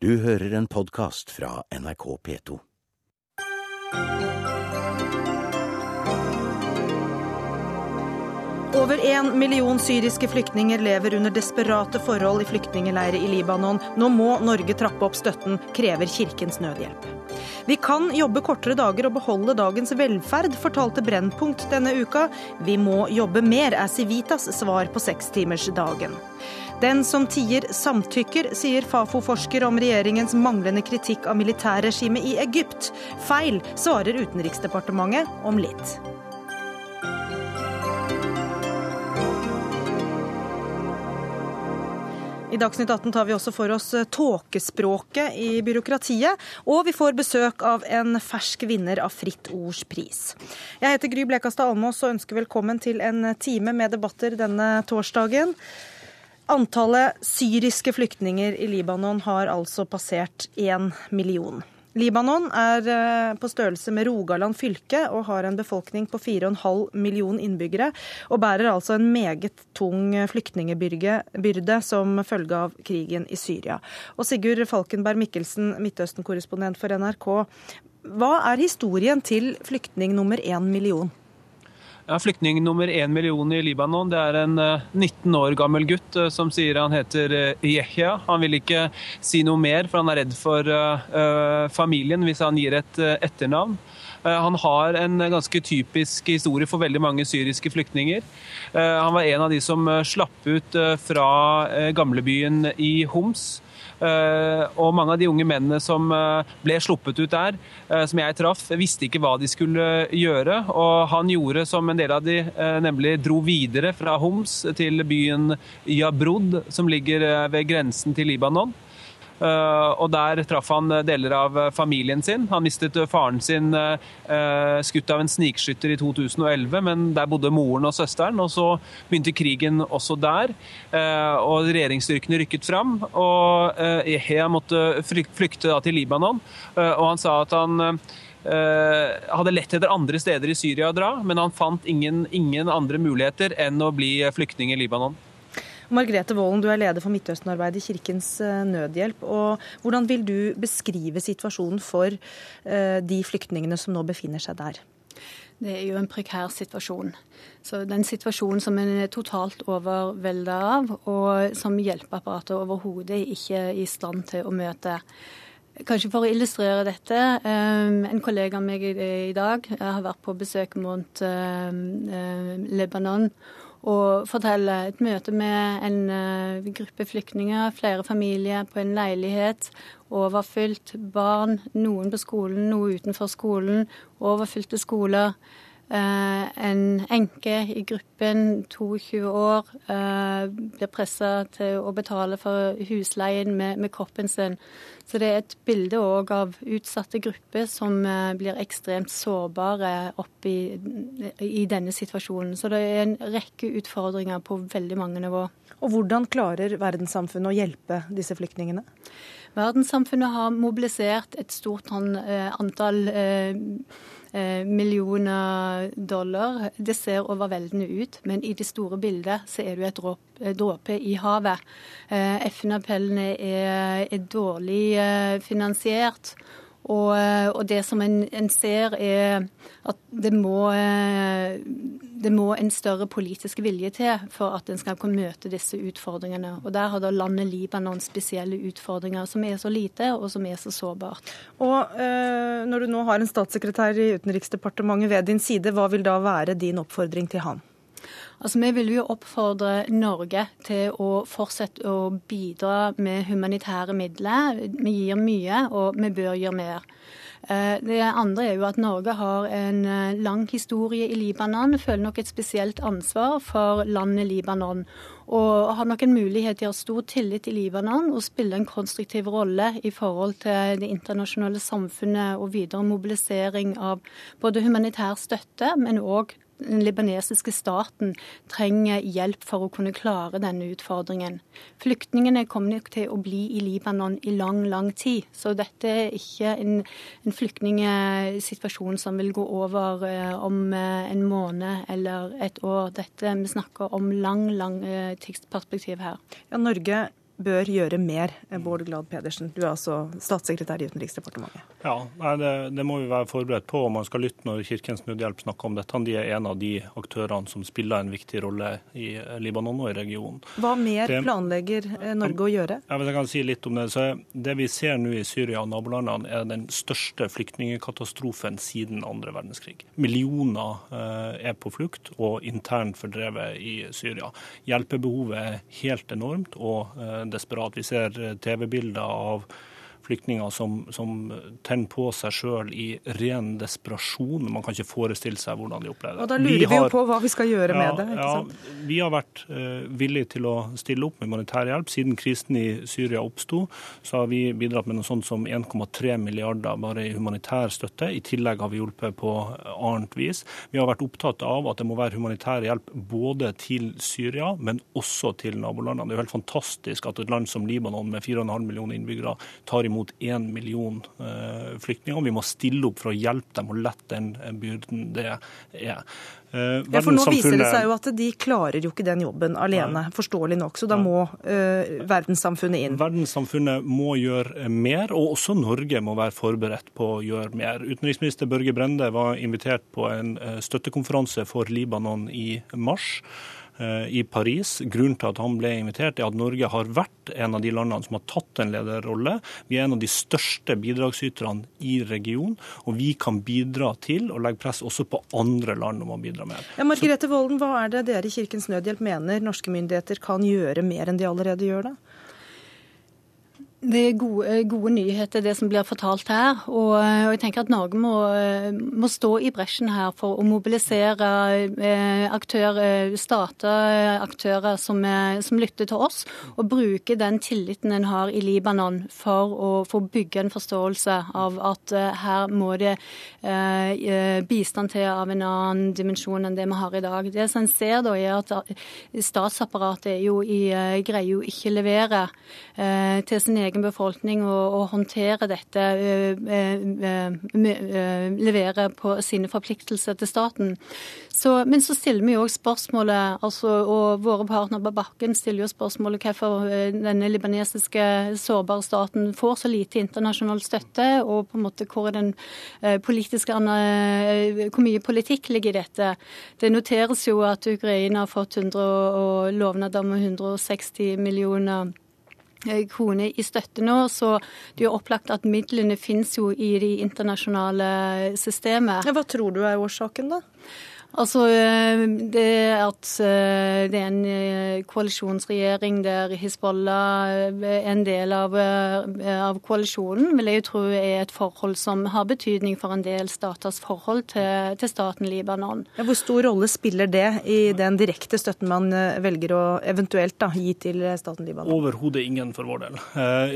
Du hører en podkast fra NRK P2. Over én million syriske flyktninger lever under desperate forhold i flyktningleirer i Libanon. Nå må Norge trappe opp støtten, krever Kirkens Nødhjelp. Vi kan jobbe kortere dager og beholde dagens velferd, fortalte Brennpunkt denne uka. Vi må jobbe mer, er Civitas svar på sekstimersdagen. Den som tier, samtykker, sier Fafo-forsker om regjeringens manglende kritikk av militærregimet i Egypt. Feil, svarer Utenriksdepartementet om litt. I Dagsnytt 18 tar vi også for oss tåkespråket i byråkratiet, og vi får besøk av en fersk vinner av Fritt Ords pris. Jeg heter Gry Blekastad Almås og ønsker velkommen til en time med debatter denne torsdagen. Antallet syriske flyktninger i Libanon har altså passert én million. Libanon er eh, på størrelse med Rogaland fylke og har en befolkning på 4,5 million innbyggere, og bærer altså en meget tung flyktningebyrde som følge av krigen i Syria. Og Sigurd Falkenberg Mikkelsen, Midtøsten-korrespondent for NRK, hva er historien til flyktning nummer én million? Ja, Flyktning nummer én million i Libanon det er en 19 år gammel gutt som sier han heter Yehya. Han vil ikke si noe mer, for han er redd for familien hvis han gir et etternavn. Han har en ganske typisk historie for veldig mange syriske flyktninger. Han var en av de som slapp ut fra gamlebyen i Homs. Eh, og mange av de unge mennene som eh, ble sluppet ut der, eh, som jeg traff, visste ikke hva de skulle gjøre. Og han gjorde som en del av de, nemlig dro videre fra Homs til byen Yabrud, som ligger ved grensen til Libanon. Eh, og Der traff han deler av familien sin. Han mistet faren sin eh, skutt av en snikskytter i 2011, men der bodde moren og søsteren. og Så begynte krigen også der, eh, og regjeringsstyrkene rykket fram. og Ehea måtte flykte til Libanon, og han sa at han hadde lett etter andre steder i Syria å dra, men han fant ingen, ingen andre muligheter enn å bli flyktning i Libanon. Margrethe Vålen, du er leder for Midtøsten-arbeidet i Kirkens eh, Nødhjelp. og Hvordan vil du beskrive situasjonen for eh, de flyktningene som nå befinner seg der? Det er jo en prekær situasjon. Så Den situasjonen som en er totalt overvelda av, og som hjelpeapparatet overhodet ikke er i stand til å møte. Kanskje for å illustrere dette. Eh, en kollega av meg i dag har vært på besøk mot Lebanon og fortelle et møte med en uh, gruppe flyktninger, flere familier på en leilighet. Overfylt. Barn, noen på skolen, noe utenfor skolen. Overfylte skoler. Uh, en enke i gruppen, 22 år, uh, blir pressa til å betale for husleien med, med kroppen sin. Så det er et bilde òg av utsatte grupper som eh, blir ekstremt sårbare oppi i denne situasjonen. Så det er en rekke utfordringer på veldig mange nivå. Og hvordan klarer verdenssamfunnet å hjelpe disse flyktningene? Verdenssamfunnet har mobilisert et stort eh, antall eh, Eh, millioner dollar. Det ser overveldende ut, men i det store bildet så er det jo et eh, dråpe i havet. Eh, FN-appellene er, er, dårlig finansiert. Og, og det som en, en, ser, er at det må, det må en større politisk vilje til for at en skal kunne møte disse utfordringene. Og Der har da landet Libanon spesielle utfordringer, som er så lite og som er så sårbart. Og øh, Når du nå har en statssekretær i Utenriksdepartementet ved din side, hva vil da være din oppfordring til han? Altså, Vi vil jo oppfordre Norge til å fortsette å bidra med humanitære midler. Vi gir mye, og vi bør gjøre mer. Eh, det andre er jo at Norge har en eh, lang historie i Libanon. Føler nok et spesielt ansvar for landet Libanon. Og har nok en mulighet til å ha stor tillit i Libanon og spille en konstruktiv rolle i forhold til det internasjonale samfunnet og videre mobilisering av både humanitær støtte, men òg den libanesiske staten trenger hjelp for å kunne klare denne utfordringen. Flyktningene kommer nok til å bli i Libanon i lang, lang tid. Så dette er ikke en, en flyktningsituasjon som vil gå over eh, om eh, en måned eller et år. Dette Vi snakker om lang, lang eh, tidsperspektiv her. Ja, Norge bør gjøre mer. Bård Glad Pedersen, du er altså statssekretær i Utenriksdepartementet. Ja, det, det, må vi være forberedt på. og Man skal lytte når Kirkens Nødhjelp snakker om dette. De er en av de aktørene som spiller en viktig rolle i Libanon og i regionen. Hva mer det, planlegger Norge å gjøre? Ja, hvis jeg kan si litt om Det så det vi ser nå i Syria og nabolandene, er den største flyktningkatastrofen siden andre verdenskrig. Millioner er på flukt og internt fordrevet i Syria. Hjelpebehovet er helt enormt og eh, desperat. Vi ser eh, TV-bilder av flyktninger som, som tenner på seg sjøl i ren desperasjon. Man kan ikke forestille seg hvordan de opplever det. Og Da lurer vi, har, vi jo på hva vi skal gjøre ja, med det. ikke sant? Ja, vi har vært uh, villige til å stille opp med humanitær hjelp. Siden krisen i Syria oppsto, så har vi bidratt med noe sånt som 1,3 milliarder bare i humanitær støtte. I tillegg har vi hjulpet på annet vis. Vi har vært opptatt av at det må være humanitær hjelp både til Syria, men også til nabolandene. Det er jo helt fantastisk at et land som Libanon med 4,5 millioner innbyggere tar imot mot én million eh, flyktninger. Vi må stille opp for å hjelpe dem og lette den byrden det er. Uh, ja, for Nå viser det seg jo at de klarer jo ikke den jobben alene, nei. forståelig nok. Så da må uh, verdenssamfunnet inn. Verdenssamfunnet må gjøre mer, og også Norge må være forberedt på å gjøre mer. Utenriksminister Børge Brende var invitert på en støttekonferanse for Libanon i mars. Eh, i Paris. Grunnen til at han ble invitert, er at Norge har vært en av de landene som har tatt en lederrolle. Vi er en av de største bidragsyterne i regionen, og vi kan bidra til å legge press også på andre land om å bidra mer. Ja, Margrethe Volden, hva er det dere i Kirkens Nødhjelp mener norske myndigheter kan gjøre mer enn de allerede gjør, da? Det er gode, eh, gode, nyheter, det som blir fortalt her. Og, eh, og jeg tenker at Norge må, eh, må, stå i bresjen her for å mobilisere aktører, stater, aktører som, som, lytter til oss, og bruke den tilliten en har i Libanon for å få bygge en forståelse av at her må det bistand til av en annen dimensjon enn det vi har i dag. Det som en ser da, er at statsapparatet jo i, greier jo ikke levere til sin egen egen befolkning og, og håndtere dette, levere på sine forpliktelser til staten. Så, men så stiller vi òg spørsmålet, altså, og våre partnere på bakken stiller jo spørsmålet hvorfor denne libanesiske sårbare staten får så lite internasjonal støtte, og på en måte hvor, den politiske, hvor mye politikk ligger i dette. Det noteres jo at Ukraina har fått 100 og lovnader om 160 millioner kroner i støtte nå, så det er jo opplagt at midlene finnes jo i det internasjonale systemet. Hva tror du er årsaken, da? Altså, eh, det at eh, det er en eh, koalisjonsregjering der Hizbollah er en del av, av, koalisjonen, vil jeg jo tro er et forhold som har betydning for en del staters forhold til, til staten Libanon. Ja, hvor stor rolle spiller det i den direkte støtten man velger å eventuelt da, gi til staten Libanon? Overhodet ingen for vår del.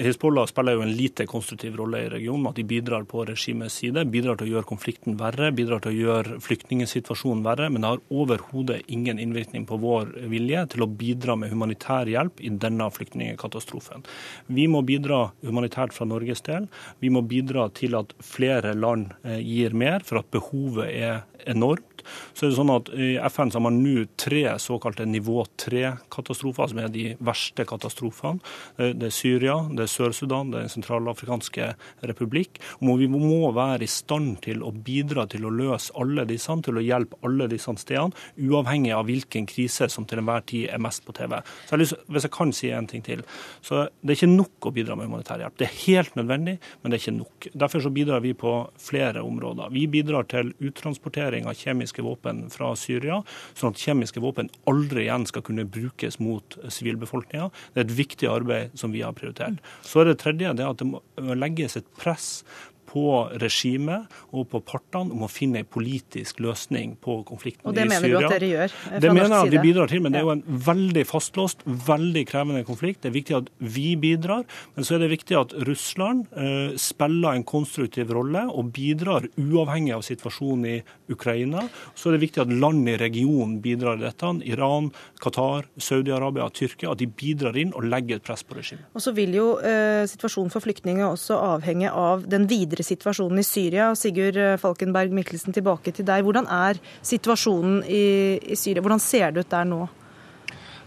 Hizbollah spiller jo en lite konstruktiv rolle i regionen. At de bidrar på regimets side, bidrar til å gjøre konflikten verre, bidrar til å gjøre flyktningsituasjonen verre, men det har overhodet ingen innvirkning på vår vilje til å bidra med humanitær hjelp i denne flyktningkatastrofen. Vi må bidra humanitært fra Norges del. Vi må bidra til at flere land eh, gir mer, for at behovet er enormt. Så er det sånn at I FN så har man nå tre såkalte nivå tre-katastrofer, som er de verste katastrofene. Det er Syria, det er Sør-Sudan, det er Den sentralafrikanske republikk. Og vi må være i stand til å bidra til å løse alle disse, til å hjelpe alle disse stedene, uavhengig av hvilken krise som til enhver tid er mest på TV. Så jeg lyst, Hvis jeg kan si en ting til. så Det er ikke nok å bidra med humanitær hjelp. Det er helt nødvendig, men det er ikke nok. Derfor så bidrar vi på flere områder. Vi bidrar til uttransportering av kjemiske kjemiske våpen fra Syria, sånn at kjemiske våpen aldri igjen skal kunne brukes mot sivilbefolkninga. Det er et viktig arbeid som vi har prioritert. Så er det tredje det at det må legges et press på regimet og på partene om å finne en politisk løsning på konflikten i Syria. Og det mener du at dere gjør? Eh, det mener jeg at vi bidrar til, men det er jo en veldig fastlåst, veldig krevende konflikt. Det er viktig at vi bidrar, men så er det viktig at Russland uh, spiller en konstruktiv rolle og bidrar uavhengig av situasjonen i Ukraina. Så er det viktig at land i regionen bidrar i dette. Iran, Qatar, Saudi-Arabia, Tyrkia. At de bidrar inn og legger et press på regimet. Og så vil jo uh, situasjonen for flyktninger også avhenge av den videre situasjonen i Syria. Sigurd Falkenberg Mikkelsen, tilbake til deg. Hvordan er situasjonen i, i Syria? Hvordan ser det ut der nå?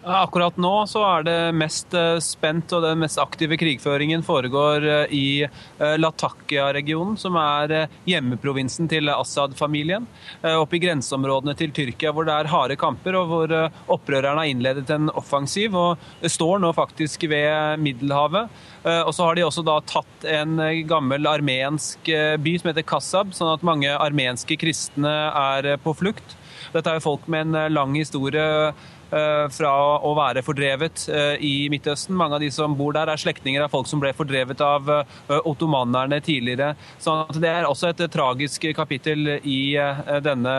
Akkurat nå så er det mest eh, spent og den mest aktive krigføringen foregår eh, i eh, Latakia-regionen, som er hjemmeprovinsen til Assad-familien. Oppe i grenseområdene til Tyrkia hvor det er harde kamper, og hvor opprørerne har innledet en offensiv og står nå faktisk ved Middelhavet. Og så har de også da tatt en gammel armensk by som heter Kassab, sånn at mange armenske kristne er på flukt. Dette er jo folk med en lang historie Eh, fra å være fordrevet eh, i Midtøsten. Mange av de som bor der, er slektninger av folk som ble fordrevet av eh, ottomanerne tidligere. Så det er også et tragisk kapittel i denne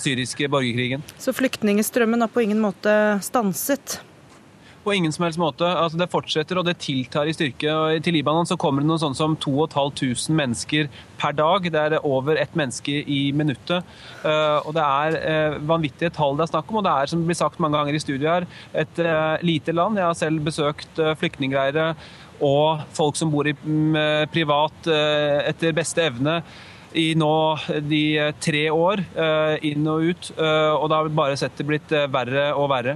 syriske borgerkrigen. Så flyktningstrømmen har på ingen måte stanset? På ingen som helst måte. Altså, det fortsetter og det tiltar i styrke. Og til Libanon så kommer det noe sånn som 2500 mennesker per dag. Det er over ett menneske i minuttet. Uh, og Det er uh, vanvittige tall det er snakk om. Og det er som det blir sagt mange ganger i studiet her, et uh, lite land. Jeg har selv besøkt flyktningleirer og folk som bor i um, privat etter beste evne i nå de tre år inn og ut, og da har vi bare sett det blitt verre og verre.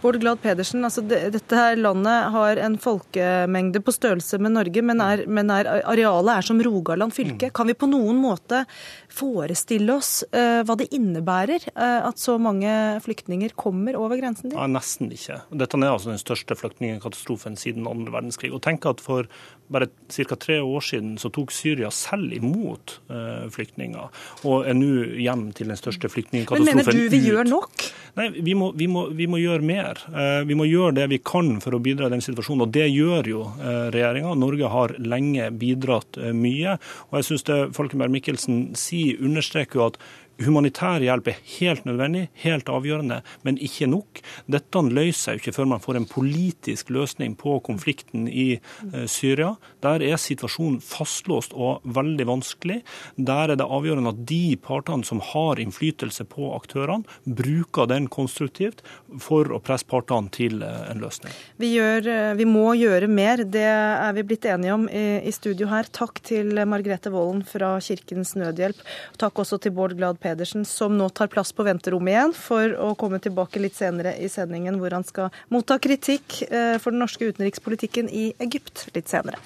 Bård Glad Pedersen, altså det, dette her landet har en folkemengde på størrelse med Norge, men, er, men er, arealet er som Rogaland fylke. Mm. Kan vi på noen måte forestille oss uh, hva det innebærer uh, at så mange flyktninger kommer over grensen din? Ja, nesten ikke. Dette er altså den største flyktningkatastrofen siden andre verdenskrig. Og tenk at For bare ca. tre år siden så tok Syria selv imot uh, flyktninger, og er nå hjem til den største flyktningkatastrofen. Men mener du vi gjør nok? Nei, vi må, vi må, vi må gjøre mer mer. Eh, vi må gjøre det vi kan for å bidra i den situasjonen, og det gjør jo eh, regjeringa. Norge har lenge bidratt eh, mye. Og jeg syns Falkenberg Mikkelsen sier, understreker jo at Humanitær hjelp er helt nødvendig, helt avgjørende, men ikke nok. Dette løser seg ikke før man får en politisk løsning på konflikten i eh, Syria. Der er situasjonen fastlåst og veldig vanskelig. Der er det avgjørende at de partene som har innflytelse på aktørene, bruker den konstruktivt for å presse partene til eh, en løsning. Vi, gjør, eh, vi må gjøre mer, det er vi blitt enige om i, i studio her. Takk til Margrethe Volden fra Kirkens Nødhjelp. Takk også til Bård Glad Pedersen Pedersen, som nå tar plass på venterommet igjen, for å komme tilbake litt senere i sendingen, hvor han skal motta kritikk eh, for den norske utenrikspolitikken i Egypt litt senere.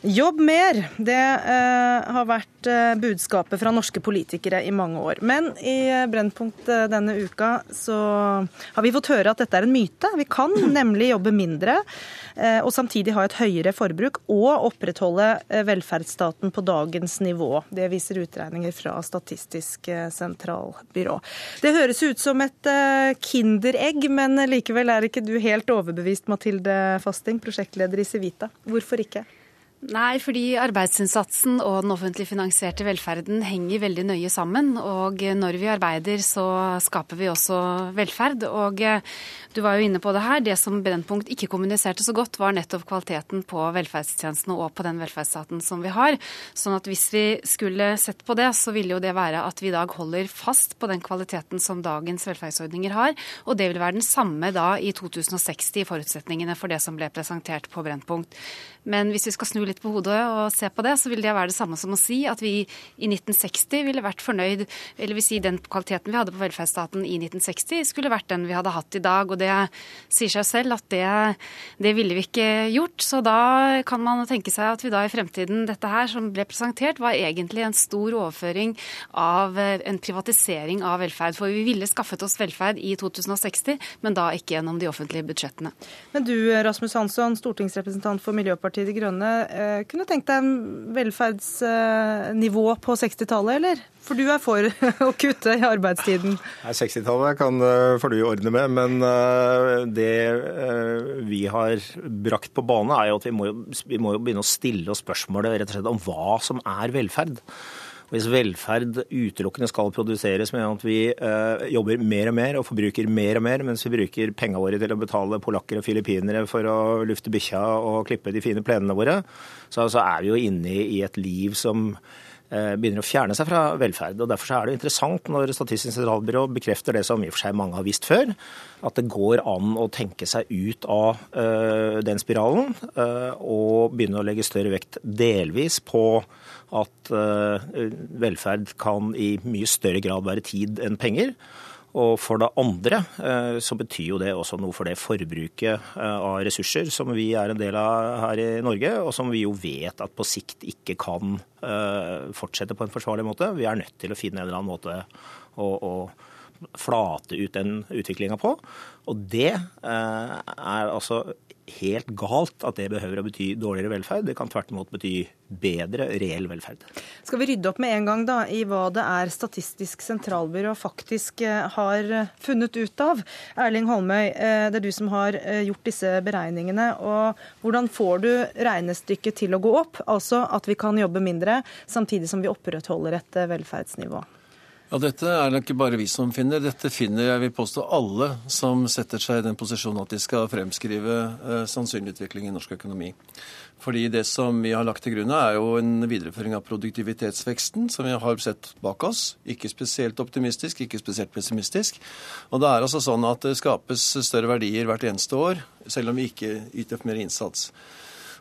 Jobb mer, det eh, har vært eh, budskapet fra norske politikere i mange år. Men i eh, Brennpunkt eh, denne uka så har vi fått høre at dette er en myte. Vi kan nemlig jobbe mindre eh, og samtidig ha et høyere forbruk og opprettholde eh, velferdsstaten på dagens nivå. Det viser utregninger fra Statistisk sentralbyrå. Det høres ut som et kinderegg, men likevel er ikke du helt overbevist, Mathilde Fasting, prosjektleder i Civita. Hvorfor ikke? Nei, fordi arbeidsinnsatsen og den offentlig finansierte velferden henger veldig nøye sammen. Og når vi arbeider, så skaper vi også velferd. Og eh, du var jo inne på det her. Det som Brennpunkt ikke kommuniserte så godt, var nettopp kvaliteten på velferdstjenestene og på den velferdsstaten som vi har. Sånn at hvis vi skulle sett på det, så ville jo det være at vi i dag holder fast på den kvaliteten som dagens velferdsordninger har. Og det vil være den samme da i 2060 i forutsetningene for det som ble presentert på Brennpunkt. Men hvis vi skal snu litt på hodet og se på det, så vil det være det samme som å si at vi i 1960 ville vært fornøyd, eller vil si den kvaliteten vi hadde på velferdsstaten i 1960, skulle vært den vi hadde hatt i dag. Og det sier seg selv at det, det ville vi ikke gjort. Så da kan man tenke seg at vi da i fremtiden, dette her som ble presentert, var egentlig en stor overføring av en privatisering av velferd. For vi ville skaffet oss velferd i 2060, men da ikke gjennom de offentlige budsjettene. Men du Rasmus Hansson, stortingsrepresentant for Miljøpartiet Miljøpartiet De Grønne eh, kunne tenkt deg en velferdsnivå på 60-tallet, eller? For du er for å kutte i arbeidstiden? 60-tallet kan eh, får du ordne med, men eh, det vi har brakt på bane, er jo at vi må, vi må begynne å stille oss spørsmålet rett og slett om hva som er velferd. Hvis velferd utelukkende skal produseres med at vi eh, jobber mer og mer og forbruker mer og mer, mens vi bruker pengene våre til å betale polakker og filippinere for å lufte bikkja og klippe de fine plenene våre, så, så er vi jo inne i et liv som begynner å fjerne seg fra velferd. og Derfor er det interessant når Statistisk sentralbyrå bekrefter det som i og for seg mange har visst før, at det går an å tenke seg ut av den spiralen og begynne å legge større vekt delvis på at velferd kan i mye større grad være tid enn penger. Og for det andre eh, så betyr jo det også noe for det forbruket eh, av ressurser som vi er en del av her i Norge, og som vi jo vet at på sikt ikke kan eh, fortsette på en forsvarlig måte. Vi er nødt til å finne en eller annen måte å, å flate ut den utviklinga på. Og det er altså helt galt at det behøver å bety dårligere velferd. Det kan tvert imot bety bedre reell velferd. Skal vi rydde opp med en gang da i hva det er Statistisk sentralbyrå faktisk eh, har eh, funnet ut av? Erling Holmøy, eh, det er du som har gjort disse beregningene. og Hvordan får du regnestykket til å gå opp? Altså at vi kan jobbe mindre samtidig som vi opprettholder et velferdsnivå? Ja, Dette er det ikke bare vi som finner. Dette finner jeg vil påstå alle som setter seg i den posisjonen at de skal fremskrive eh, sannsynlig utvikling i norsk økonomi. Fordi det som vi har lagt til grunn, er jo en videreføring av produktivitetsveksten som vi har sett bak oss. Ikke spesielt optimistisk, ikke spesielt pessimistisk. Og det er altså sånn at det skapes større verdier hvert eneste år, selv om vi ikke yter mer innsats.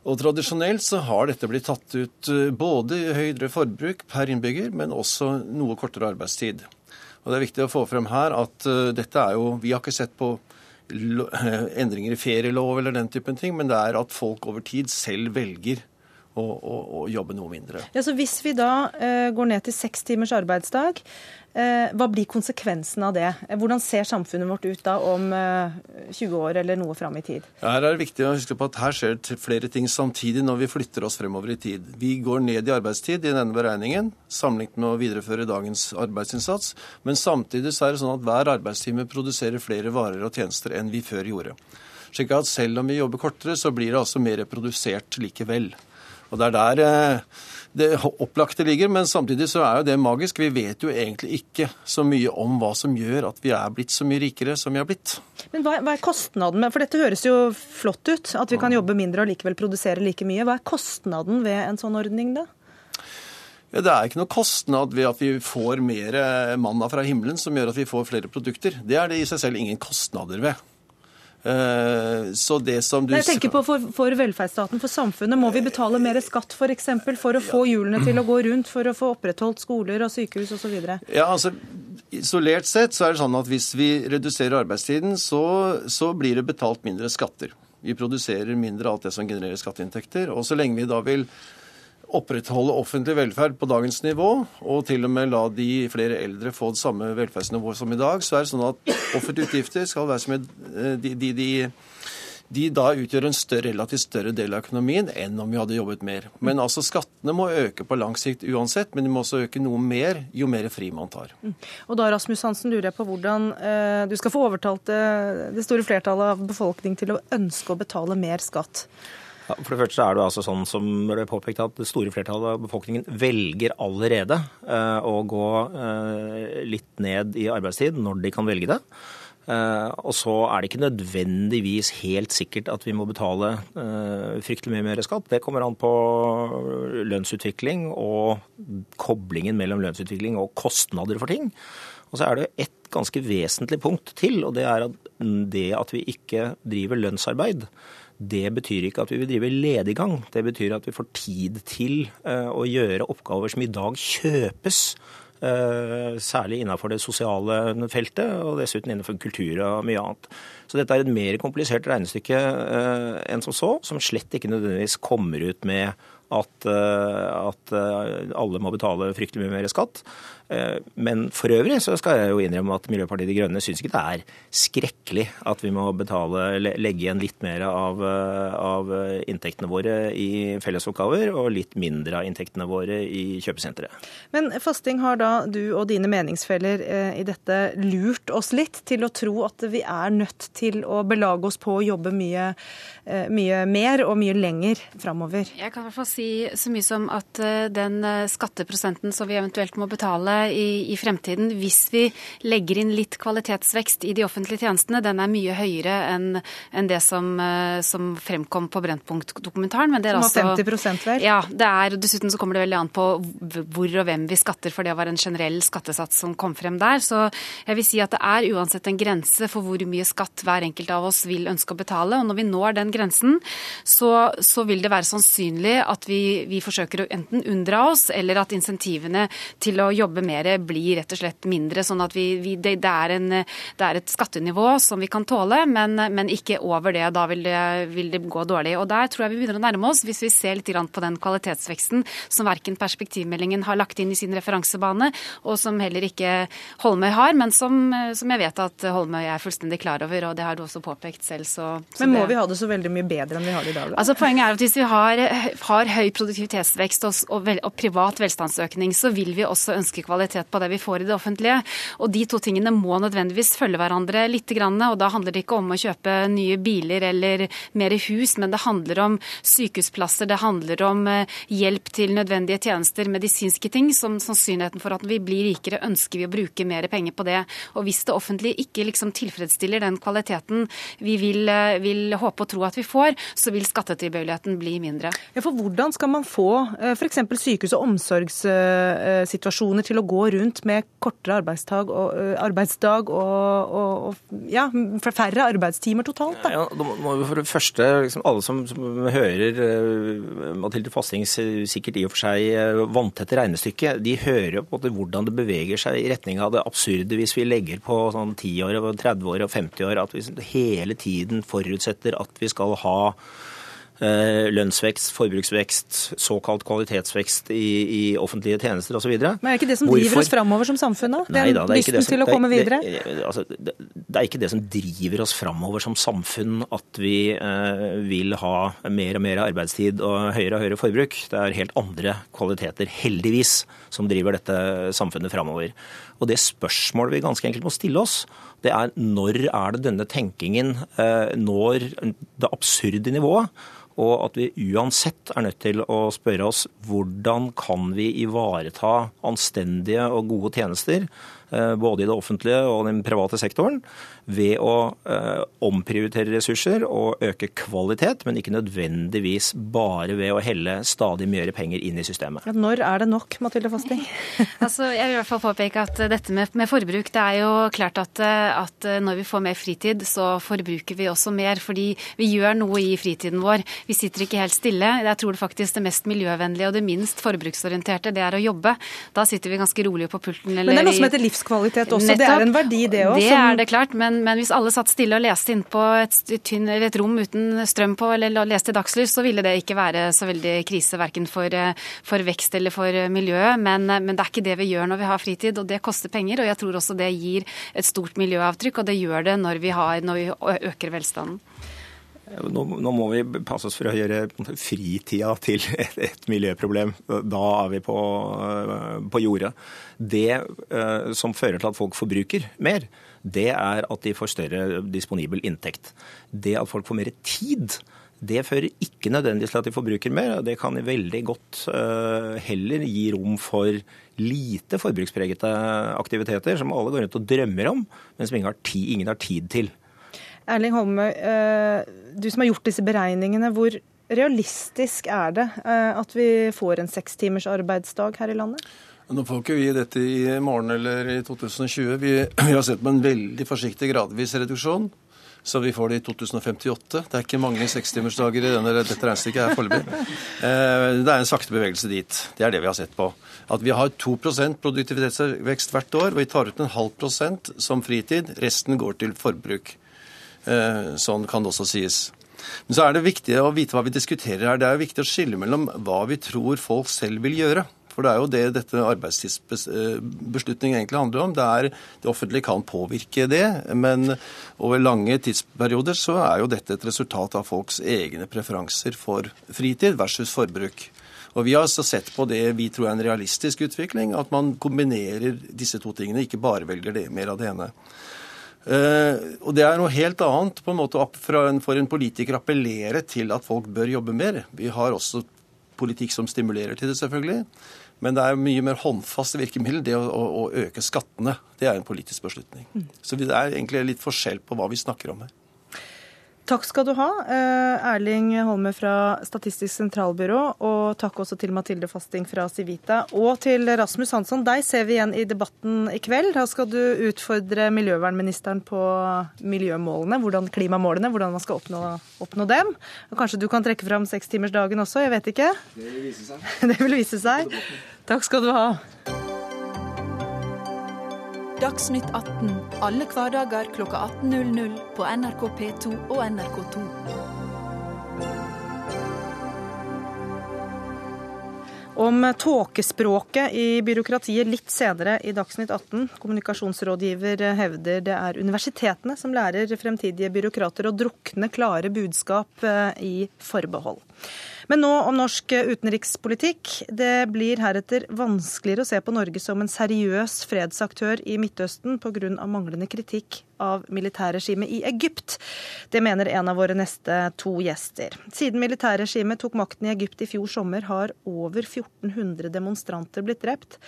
Og Tradisjonelt så har dette blitt tatt ut eh, både høyere forbruk per innbygger, men også noe kortere arbeidstid. Og Det er viktig å få frem her at uh, dette er jo Vi har ikke sett på endringer i ferielov eller den typen ting, men det er at folk over tid selv velger å, å, å jobbe noe mindre. Ja, så Hvis vi da uh, går ned til seks timers arbeidsdag, uh, hva blir konsekvensen av det? Hvordan ser samfunnet vårt ut da om 20 eh, år eller noe fram i tid? Her er det viktig å huske på at her skjer flere ting samtidig når vi flytter oss fremover i tid. Vi går ned i arbeidstid i denne beregningen, sammenlignet med å videreføre dagens arbeidsinnsats. Men samtidig så er det sånn at hver arbeidstime produserer flere varer og tjenester enn vi før gjorde. Slik at selv om vi jobber kortere, så blir det altså mer produsert likevel. Og det er der eh, det opplagte ligger, men samtidig så er jo det magisk. Vi vet jo egentlig ikke så mye om hva som gjør at vi er blitt så mye rikere som vi har blitt. Men hva, hva er kostnaden med For dette høres jo flott ut, at vi kan jobbe mindre og likevel produsere like mye. Hva er kostnaden ved en sånn ordning, da? Ja, det er ikke noe kostnad ved at vi får mer manna fra himmelen som gjør at vi får flere produkter. Det er det i seg selv ingen kostnader ved. Eh, så det som du... Jeg tenker på for, for, velferdsstaten, for samfunnet. Må vi betale mer skatt f.eks. For, eksempel, for å få hjulene til å gå rundt, for å få opprettholdt skoler og sykehus osv.? Ja, altså, isolert sett så er det sånn at hvis vi reduserer arbeidstiden, så, så blir det betalt mindre skatter. Vi produserer mindre av alt det som genererer skatteinntekter. Og så lenge vi da vil opprettholde offentlig velferd på dagens nivå, og til og med la de flere eldre få det samme velferdsnivå som i dag, så er det sånn at offentlige utgifter skal være som eh, de, de, de, de da utgjør en større, relativt større del av økonomien enn om vi hadde jobbet mer. Men altså skattene må øke på lang sikt uansett, men de må også øke noe mer jo mer fri man tar. Mm. Og da Rasmus Hansen, lurer jeg på hvordan eh, du skal få overtalt det, det store flertallet av befolkningen til å ønske å betale mer skatt. For det første er det altså sånn som det er påpekt at det store flertallet av befolkningen velger allerede eh, å gå eh, litt ned i arbeidstid når de kan velge det. Eh, og så er det ikke nødvendigvis helt sikkert at vi må betale fryktelig mye mer skatt. Det kommer an på lønnsutvikling og koblingen mellom lønnsutvikling og kostnader for ting. Og så er det ett ganske vesentlig punkt til, og det er at det at vi ikke driver lønnsarbeid det betyr ikke at vi vil drive lediggang. Det betyr at vi får tid til eh, å gjøre oppgaver som i dag kjøpes. Eh, særlig innenfor det sosiale feltet, og dessuten innenfor kultur og mye annet. Så dette er et mer komplisert regnestykke eh, enn som så, som slett ikke nødvendigvis kommer ut med at, at alle må betale fryktelig mye mer skatt. Eh, men for øvrig så skal jeg jo innrømme at Miljøpartiet De Grønne syns ikke det er skrekkelig at vi må betale, legge igjen litt mer av, eh, av inntektene våre i fellesoppgaver og litt mindre av inntektene våre i kjøpesenteret. Men Fasting, har da du og dine meningsfeller eh, i dette lurt oss litt til å tro at vi er nødt til å belage oss på å jobbe mye, mye mer og mye lenger framover? Jeg kan i hvert fall si så mye som at den skatteprosenten som vi eventuelt må betale i, i, fremtiden hvis vi legger inn litt kvalitetsvekst i de offentlige tjenestene. Den er mye høyere enn en det som, eh, som, fremkom på Brennpunkt-dokumentaren. Som var 50 vel? Ja. det er, Dessuten så kommer det veldig an på hvor og hvem vi skatter, for det var en generell skattesats som kom frem der. Så jeg vil si at det er uansett en grense for hvor mye skatt hver enkelt av oss vil ønske å betale. Og når vi når den grensen, så, så vil det være sannsynlig at vi, vi forsøker å enten unndra oss, eller at insentivene til å jobbe mer blir rett og slett mindre. sånn at vi, vi, det, det, er en, det, er et skattenivå som vi kan tåle, men, men ikke over det. Da vil det, vil det, gå dårlig. Og Der tror jeg vi begynner å nærme oss, hvis vi ser litt på den kvalitetsveksten som verken perspektivmeldingen har lagt inn i sin referansebane, og som heller ikke Holmøy har, men som, som jeg vet at Holmøy er fullstendig klar over, og det har du også påpekt selv. Så, så men må vi ha det så veldig mye bedre enn vi har det i dag? Da? Altså Poenget er at hvis vi har, har høy produktivitetsvekst og, og, og privat velstandsøkning, så vil vi også ønske kvalitet på det vi får i det offentlige. Og de to tingene må nødvendigvis følge hverandre litt. Og da handler det ikke om å kjøpe nye biler eller mer hus, men det handler om sykehusplasser, det handler om eh, hjelp til nødvendige tjenester, medisinske ting. Som sannsynligheten for at vi blir rikere, ønsker vi å bruke mer penger på det. Og hvis det offentlige ikke liksom tilfredsstiller den kvaliteten vi vil, eh, vil håpe og tro at vi får, så vil skattetilbøyeligheten bli mindre. Ja, for Hvordan skal man få eh, f.eks. sykehus- og omsorgssituasjoner til å gå rundt med kortere arbeidsdag og, arbeidsdag og, og, og ja, færre arbeidstimer totalt? Da. Ja, da må vi for det første, liksom, Alle som, som hører Mathilde Fastings sikkert i og for seg vanntette regnestykke, de hører på hvordan det beveger seg i retning av det absurde hvis vi legger på sånn 10 år, 30 år og 50 år, at vi hele tiden forutsetter at vi skal ha lønnsvekst, forbruksvekst, såkalt kvalitetsvekst i, i offentlige tjenester osv. Men er det ikke det som driver oss framover som samfunn, da? Den da, lysten til å komme videre? Det, det, altså, det, det, er ikke det som driver oss framover som samfunn at vi eh, vil ha mer og mer arbeidstid og høyere og høyere forbruk. Det er helt andre kvaliteter, heldigvis, som driver dette samfunnet framover. Og det spørsmålet vi ganske enkelt må stille oss, det er når er det denne tenkingen eh, når det absurde nivået? Og at vi uansett er nødt til å spørre oss hvordan kan vi ivareta anstendige og gode tjenester Eh, både i det offentlige og den private sektoren, ved å eh, omprioritere ressurser og øke kvalitet, men ikke nødvendigvis bare ved å helle stadig mer penger inn i systemet. Ja, når er det nok, Mathilde Fasting? altså, jeg vil i hvert fall påpeke at dette med, med forbruk, det er jo klart at, at, når vi får mer fritid, så forbruker vi også mer. Fordi vi gjør noe i fritiden vår. Vi sitter ikke helt stille. Jeg tror det faktisk det mest miljøvennlige og det minst forbruksorienterte, det er å jobbe. Da sitter vi ganske rolig på pulten. men det er noe som heter livskvalitet også. Nettopp. Det er en verdi, det òg. Det er det klart. Men, men, hvis alle satt stille og leste innpå et, et rom uten strøm på, eller leste i dagslys, så ville det ikke være så veldig krise verken for, for vekst eller for miljøet. Men, men, det er ikke det vi gjør når vi har fritid, og det koster penger. Og jeg tror også det gir et stort miljøavtrykk, og det gjør det når vi, har, når vi øker velstanden. Nå, nå, må vi passe oss for å gjøre fritida til et, et miljøproblem. Da er vi på, eh, på jordet. Det eh, som fører til at folk forbruker mer, det er at de får større disponibel inntekt. Det at folk får mer tid, det fører ikke nødvendigvis til at de forbruker mer. Det kan veldig godt uh, heller gi rom for lite forbrukspregete aktiviteter som alle går rundt og drømmer om, men som ingen har tid, ingen har tid til. Erling Holmøy, eh, du som har gjort disse beregningene, hvor realistisk er det eh, at vi får en seks timers arbeidsdag her i landet? Nå får ikke vi dette i morgen eller i 2020. Vi, vi har sett på en veldig forsiktig gradvis reduksjon. Så vi får det i 2058. Det er ikke mange sekstimersdager i denne, dette regnestykket her foreløpig. Eh, det er en sakte bevegelse dit. Det er det vi har sett på. At vi har 2% produktivitetsvekst hvert år, og vi tar ut en halv prosent som fritid. Resten går til forbruk. Eh, sånn kan det også sies. Men så er det viktig å vite hva vi diskuterer her. Det er viktig å skille mellom hva vi tror folk selv vil gjøre. For det er jo det dette arbeidstidsbeslutningen egentlig handler om. Det, er, det offentlige kan påvirke det, men over lange tidsperioder så er jo dette et resultat av folks egne preferanser for fritid versus forbruk. Og Vi har altså sett på det vi tror er en realistisk utvikling, at man kombinerer disse to tingene, ikke bare velger det mer av det ene. Uh, og Det er noe helt annet på en måte for en politiker å appellere til at folk bør jobbe mer. Vi har også politikk som stimulerer til det, selvfølgelig. Men det er mye mer håndfaste virkemiddel, det å, å, å, øke skattene. Det er en politisk beslutning. Mm. Så det er egentlig litt forskjell på hva vi snakker om her. Takk skal du ha, eh, Erling Holme fra Statistisk sentralbyrå. Og takk også til Mathilde Fasting fra Civita. Og til Rasmus Hansson, deg ser vi igjen i debatten i kveld. Da skal du utfordre miljøvernministeren på miljømålene, hvordan, klimamålene, hvordan man skal oppnå, oppnå dem. Og kanskje du kan trekke fram sekstimersdagen også, jeg vet ikke. Det vil vise seg. Det vil vise seg. Takk skal du ha. Dagsnytt 18 alle hverdager klokka 18.00 på NRK P2 og NRK2. Om tåkespråket i byråkratiet litt senere i Dagsnytt 18. Kommunikasjonsrådgiver hevder det er universitetene som lærer fremtidige byråkrater å drukne klare budskap eh, i forbehold. Men nå om norsk utenrikspolitikk. Det blir heretter vanskeligere å se på Norge som en seriøs fredsaktør i Midtøsten pga. manglende kritikk av militærregimet i Egypt. Det mener en av våre neste to gjester. Siden militærregimet tok makten i Egypt i fjor sommer, har over 1400 demonstranter blitt drept.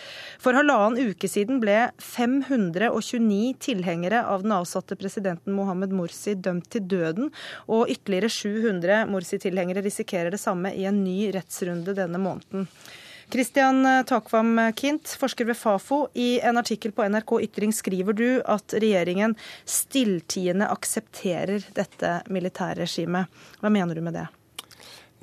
For halvannen uke siden ble 529 tilhengere av den avsatte presidenten Mohammed Morsi dømt til døden, og ytterligere 700 Morsi-tilhengere risikerer det samme i en ny rettsrunde denne måneden. Kristian Takvam Kint, forsker ved Fafo. I en artikkel på NRK Ytring skriver du at regjeringen stilltiende aksepterer dette militærregimet. Hva mener du med det?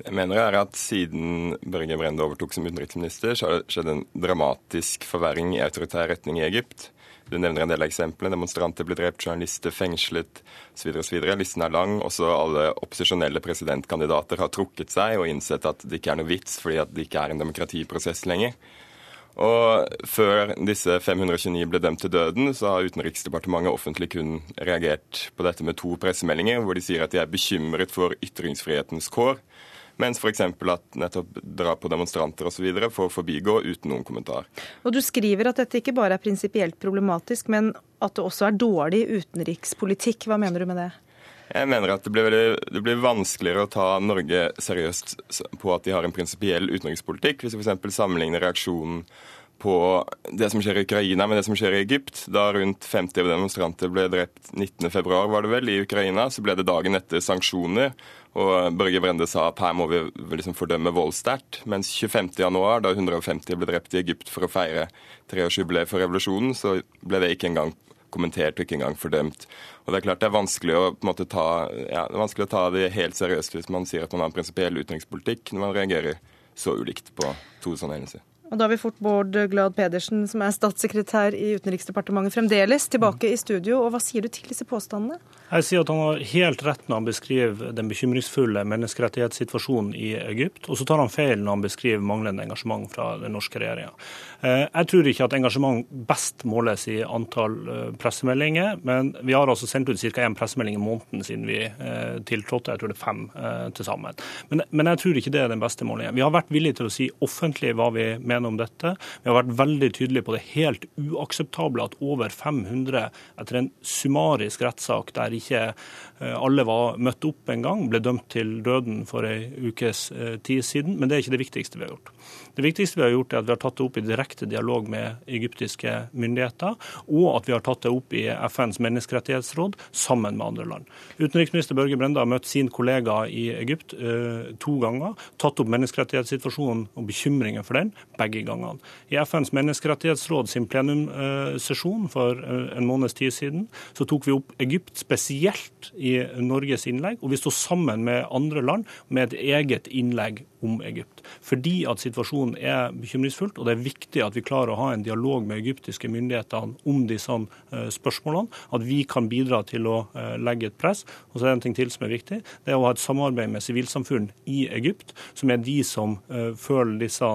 Jeg mener er at Siden Børge Brende overtok som utenriksminister, så har det skjedd en dramatisk forverring i autoritær retning i Egypt. Du nevner en del av eksemplene. Demonstranter blir drept, journalister fengslet osv. Listen er lang. Også alle opposisjonelle presidentkandidater har trukket seg og innsett at det ikke er noe vits, fordi at det ikke er en demokratiprosess lenger. Og Før disse 529 ble dømt til døden, så har Utenriksdepartementet offentlig kun reagert på dette med to pressemeldinger, hvor de sier at de er bekymret for ytringsfrihetens kår. Mens f.eks. at nettopp drap på demonstranter osv. får forbigå uten noen kommentar. Og Du skriver at dette ikke bare er prinsipielt problematisk, men at det også er dårlig utenrikspolitikk. Hva mener du med det? Jeg mener at det blir, veldig, det blir, vanskeligere å ta Norge seriøst på at de har en prinsipiell utenrikspolitikk, hvis vi f.eks. sammenligner reaksjonen på det som skjer i Ukraina med det som skjer i Egypt. Da rundt 50 demonstranter ble drept 19.2, var det vel, i Ukraina, så ble det dagen etter sanksjoner. Og Børge Brende sa at her må vi liksom fordømme vold sterkt. Mens 25.1, da 150 ble drept i Egypt for å feire treårsjubileet for revolusjonen, så ble det ikke engang kommentert og ikke engang fordømt. Og Det er klart det er vanskelig å, måte, ta, ja, det er vanskelig å ta det helt seriøst hvis man sier at man har en prinsipiell utenrikspolitikk når man reagerer så ulikt på to sånne hendelser. Og da har vi fort Bård Glad Pedersen, som er statssekretær i Utenriksdepartementet fremdeles, tilbake i studio. Og hva sier du til disse påstandene? Jeg sier at Han har helt rett når han beskriver den bekymringsfulle menneskerettighetssituasjonen i Egypt. Og så tar han feil når han beskriver manglende engasjement fra den norske regjeringa. Eh, jeg tror ikke at engasjement best måles i antall eh, pressemeldinger, men vi har altså sendt ut ca. én pressemelding i måneden siden vi eh, tiltrådte. Jeg tror det er fem til sammen. Men, jeg tror ikke det er den beste målingen. Vi har vært villige til å si offentlig hva vi mener om dette. Vi har vært veldig tydelige på det helt uakseptable at over 500 etter en summarisk rettssak der ikke alle var møtt opp en gang, ble dømt til døden for ei ukes eh, tid siden. Men det er ikke det viktigste vi har gjort. Det viktigste vi har gjort, er at vi har tatt det opp i direkte dialog med egyptiske myndigheter, og at vi har tatt det opp i FNs menneskerettighetsråd sammen med andre land. Utenriksminister Børge Brende har møtt sin kollega i Egypt eh, to ganger, tatt opp menneskerettighetssituasjonen og bekymringer for den begge gangene. I FNs menneskerettighetsråd sin plenumsesjon for en måneds tid siden så tok vi opp Egypt spesielt spesielt i Norges innlegg, og vi står sammen med andre land med et eget innlegg om Egypt. Fordi at situasjonen er bekymringsfullt, og det er viktig at vi klarer å ha en dialog med egyptiske myndigheter om disse eh, spørsmålene. At vi kan bidra til å eh, legge et press. Og så er det en ting til som er viktig. Det er å ha et samarbeid med sivilsamfunn i Egypt, som er de som uh, føler disse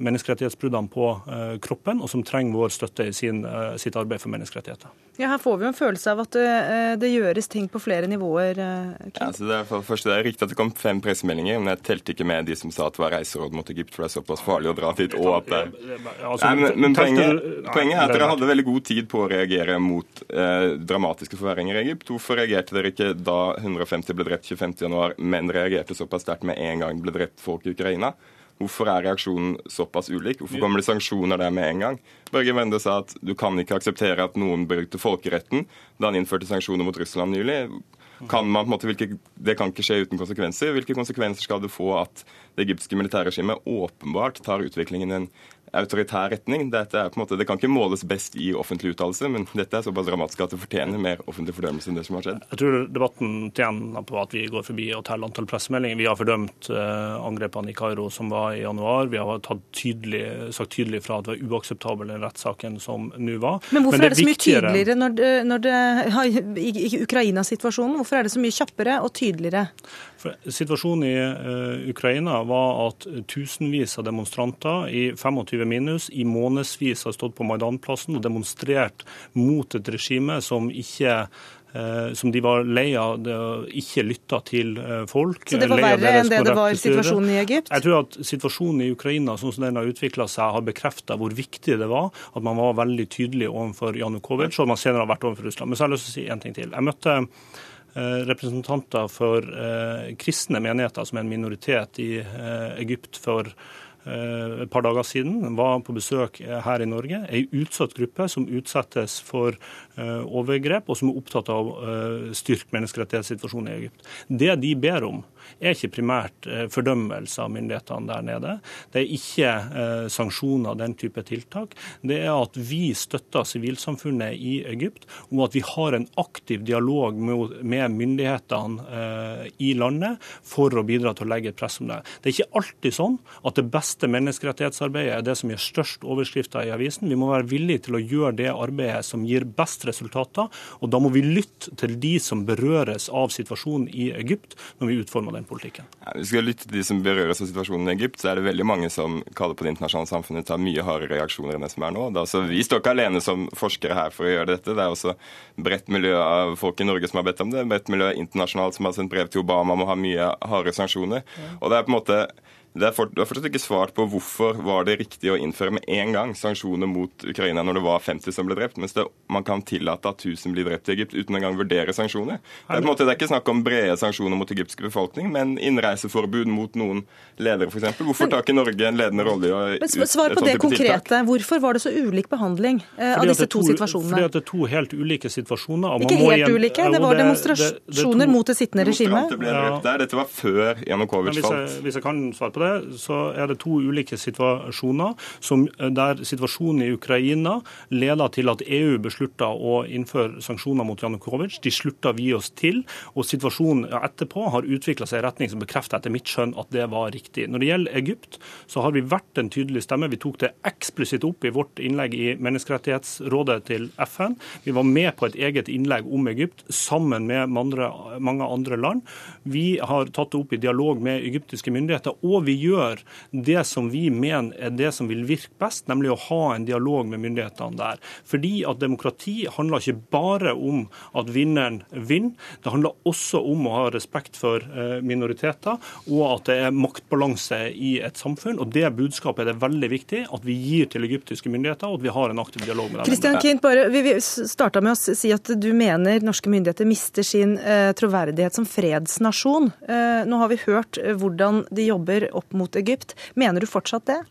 menneskerettighetsbruddene på uh, kroppen, og som trenger vår støtte i sin, sitt arbeid for menneskerettigheter. Ja, Her får vi jo en følelse av at det, det gjøres ting på flere nivåer. Ja, altså det, er, for første, det er riktig at det kom fem pressemeldinger, men jeg telte ikke med de som sa at det var reiseråd mot Egypt, for det er såpass farlig å dra dit. og at det... Nei, men, men poenget, poenget, er at dere hadde veldig god tid på å reagere mot eh, dramatiske forverringer i Egypt. Hvorfor reagerte dere ikke da 150 ble drept 25.1, men reagerte såpass sterkt med en gang ble drept folk i Ukraina? Hvorfor er reaksjonen såpass ulik? Hvorfor kommer det sanksjoner der med en gang? Børge Wende sa at du kan ikke akseptere at noen brukte folkeretten da han innførte sanksjoner mot Russland nylig. Kan man, måte, hvilke, det kan ikke skje uten konsekvenser. Hvilke konsekvenser skal det få at det egyptiske militærregimet åpenbart tar utviklingen i en autoritær retning. Dette er på en måte, det kan ikke måles best i offentlig uttalelse, men dette er såpass dramatisk at det fortjener mer offentlig fordømmelse enn det som har skjedd. Jeg tror debatten tjener på at vi går forbi og teller antall pressemeldinger. Vi har fordømt uh, angrepene i Kairo som var i januar. Vi har tydelig, sagt tydelig fra at det var uakseptabel den rettssaken som nå var. Men hvorfor men er det så mye tydeligere når det, når det, i, i Ukraina-situasjonen? Hvorfor er det så mye kjappere og tydeligere? For situasjonen i uh, Ukraina var at tusenvis av demonstranter i 25 minus i månedsvis har stått på Maidanplassen og demonstrert mot et regime som ikke uh, som de var lei av ikke lytta til uh, folk. Så det var verre enn det det var situasjonen i Egypt? Jeg tror at situasjonen i Ukraina sånn som den har utvikla seg, har bekrefta hvor viktig det var at man var veldig tydelig overfor Janukovitsj, og man senere har vært overfor Russland. Men så har jeg lyst til å si en ting til. Jeg møtte Eh, representanter for eh, kristne menigheter, som er en minoritet i eh, Egypt for et par dager siden, var på besøk her i Norge. Ei utsatt gruppe som utsettes for overgrep, og som er opptatt av å styrke menneskerettighetssituasjonen i Egypt. Det de ber om, er ikke primært eh, fordømmelse av myndighetene der nede. Det er ikke sanksjoner sanksjoner, den type tiltak. Det er at vi støtter sivilsamfunnet i Egypt, og at vi har en aktiv dialog med myndighetene eh, i landet for å bidra til å legge et press om det. Det er ikke alltid sånn at det beste menneskerettighetsarbeidet er det som gir størst overskrifter i avisen. Vi må være villige til å gjøre det arbeidet som gir best resultater, og da må vi lytte til de som berøres av situasjonen i Egypt, når vi utformer den politikken. Ja, hvis vi skal lytte til de som berøres av situasjonen i Egypt, så er det veldig mange som kaller på det internasjonale samfunnet til å ta mye hardere reaksjoner enn det som er nå. Da, så vi står ikke alene som forskere her for å gjøre dette. Det er også bredt miljø av folk i Norge som har bedt om det. Bredt miljø internasjonalt som har sendt brev til Obama om å ha mye hardere sanksjoner. Og det er på en måte det er, for, fortsatt ikke svart på hvorfor var det riktig å innføre med en gang sanksjoner mot Ukraina når det var 50 som ble drept, mens det, man kan tillate at 1000 blir drept i Egypt uten engang å vurdere sanksjoner. Det er, på en måte, det er ikke snakk om brede sanksjoner mot egyptsk befolkning, men innreiseforbud mot noen ledere, f.eks. Hvorfor tar ikke Norge en ledende rolle i å ut Svar på det konkrete. Hvorfor var det så ulik behandling eh, av disse to, to, situasjonene? Fordi at det er to helt ulike situasjoner. ikke helt igjen, ulike, det var demonstrasjoner det, det to, mot det sittende regimet. Dette var før Janukovitsj falt. Hvis jeg kan svare på det, så er det to ulike situasjoner som, der situasjonen i Ukraina leder til at EU beslutter å innføre sanksjoner mot Janukovitsj. De slutter vi oss til, og situasjonen etterpå har utvikla seg i retning som bekrefter etter mitt skjønn at det var riktig. Når det gjelder Egypt, så har vi vært en tydelig stemme. Vi tok det eksplisitt opp i vårt innlegg i Menneskerettighetsrådet til FN. Vi var med på et eget innlegg om Egypt sammen med mange andre land. Vi har tatt det opp i dialog med egyptiske myndigheter, og vi gjør gjør det som vi mener er det som vil virke best, nemlig å ha en dialog med myndighetene der. Fordi at demokrati handler ikke bare om at vinneren vinner, det handler også om å ha respekt for eh, minoriteter, og at det er maktbalanse i et samfunn. og Det budskapet er det veldig viktig at vi gir til egyptiske myndigheter, og at vi har en aktiv dialog med dem. Christian Kint, bare, vi starta med å si at du mener norske myndigheter mister sin eh, troverdighet som fredsnasjon. Eh, nå har vi hørt hvordan de jobber opp mot Egypt. Mener du fortsatt det?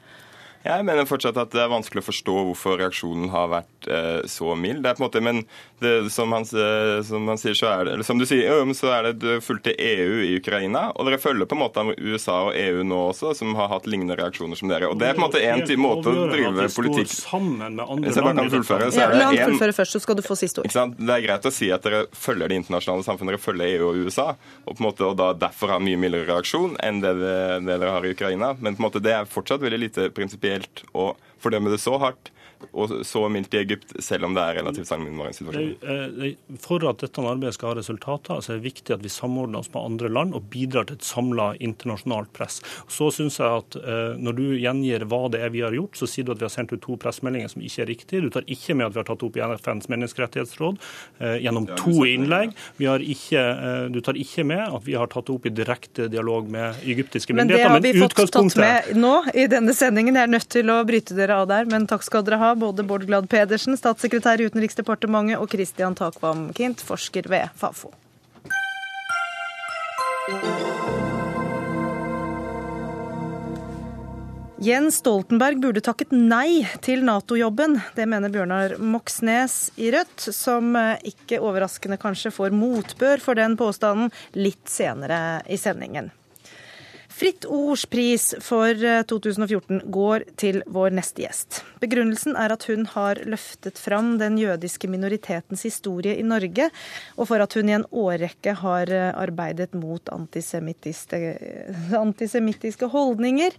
Jeg mener fortsatt at det er vanskelig å forstå hvorfor reaksjonen har vært eh, så mild. Det er på en måte, Men det, som, han, eh, som, han, sier, så er det, eller som du sier, så er det fullt til EU i Ukraina. Og dere følger på en måte USA og EU nå også, som har hatt lignende reaksjoner som dere. Og Det er på en måte en måte å drive politikk sammen med andre så land. Kan fullføre, så ja, La han fullføre først, så skal du få siste ord. Det er greit å si at dere følger det internasjonale samfunnet, dere følger EU og USA, og på en måte, og da derfor har mye mildere reaksjon enn det, det, det dere har i Ukraina. Men på en måte, det er fortsatt veldig lite prinsipielt å fordømme det så hardt og så mildt i Egypt, selv om det er relativt sammenlignbare situasjon. For at dette arbeidet skal ha resultater, så er det viktig at vi samordner oss med andre land og bidrar til et samla internasjonalt press. Så syns jeg at eh, når du gjengir hva det er vi har gjort, så sier du at vi har sendt ut to pressmeldinger som ikke er riktige. Du tar ikke med at vi har tatt opp i FNs menneskerettighetsråd eh, gjennom to innlegg. Ikke, eh, du tar ikke med at vi har tatt det opp i direkte dialog med egyptiske myndigheter. Men det har vi fått tatt med nå i denne sendingen. Jeg er nødt til å bryte dere av der, men takk skal dere ha både Bård Glad Pedersen, statssekretær i Utenriksdepartementet, og Christian Takvam Kint, forsker ved Fafo. Jens Stoltenberg burde takket nei til Nato-jobben. Det mener Bjørnar Moxnes i Rødt, som eh, ikke overraskende kanskje får motbør for den påstanden litt senere i sendingen. Fritt Ords pris for 2014 eh, går til vår neste gjest. Begrunnelsen er at hun har løftet fram den jødiske minoritetens historie i Norge, og for at hun i en årrekke har eh, arbeidet mot antisemittiske holdninger.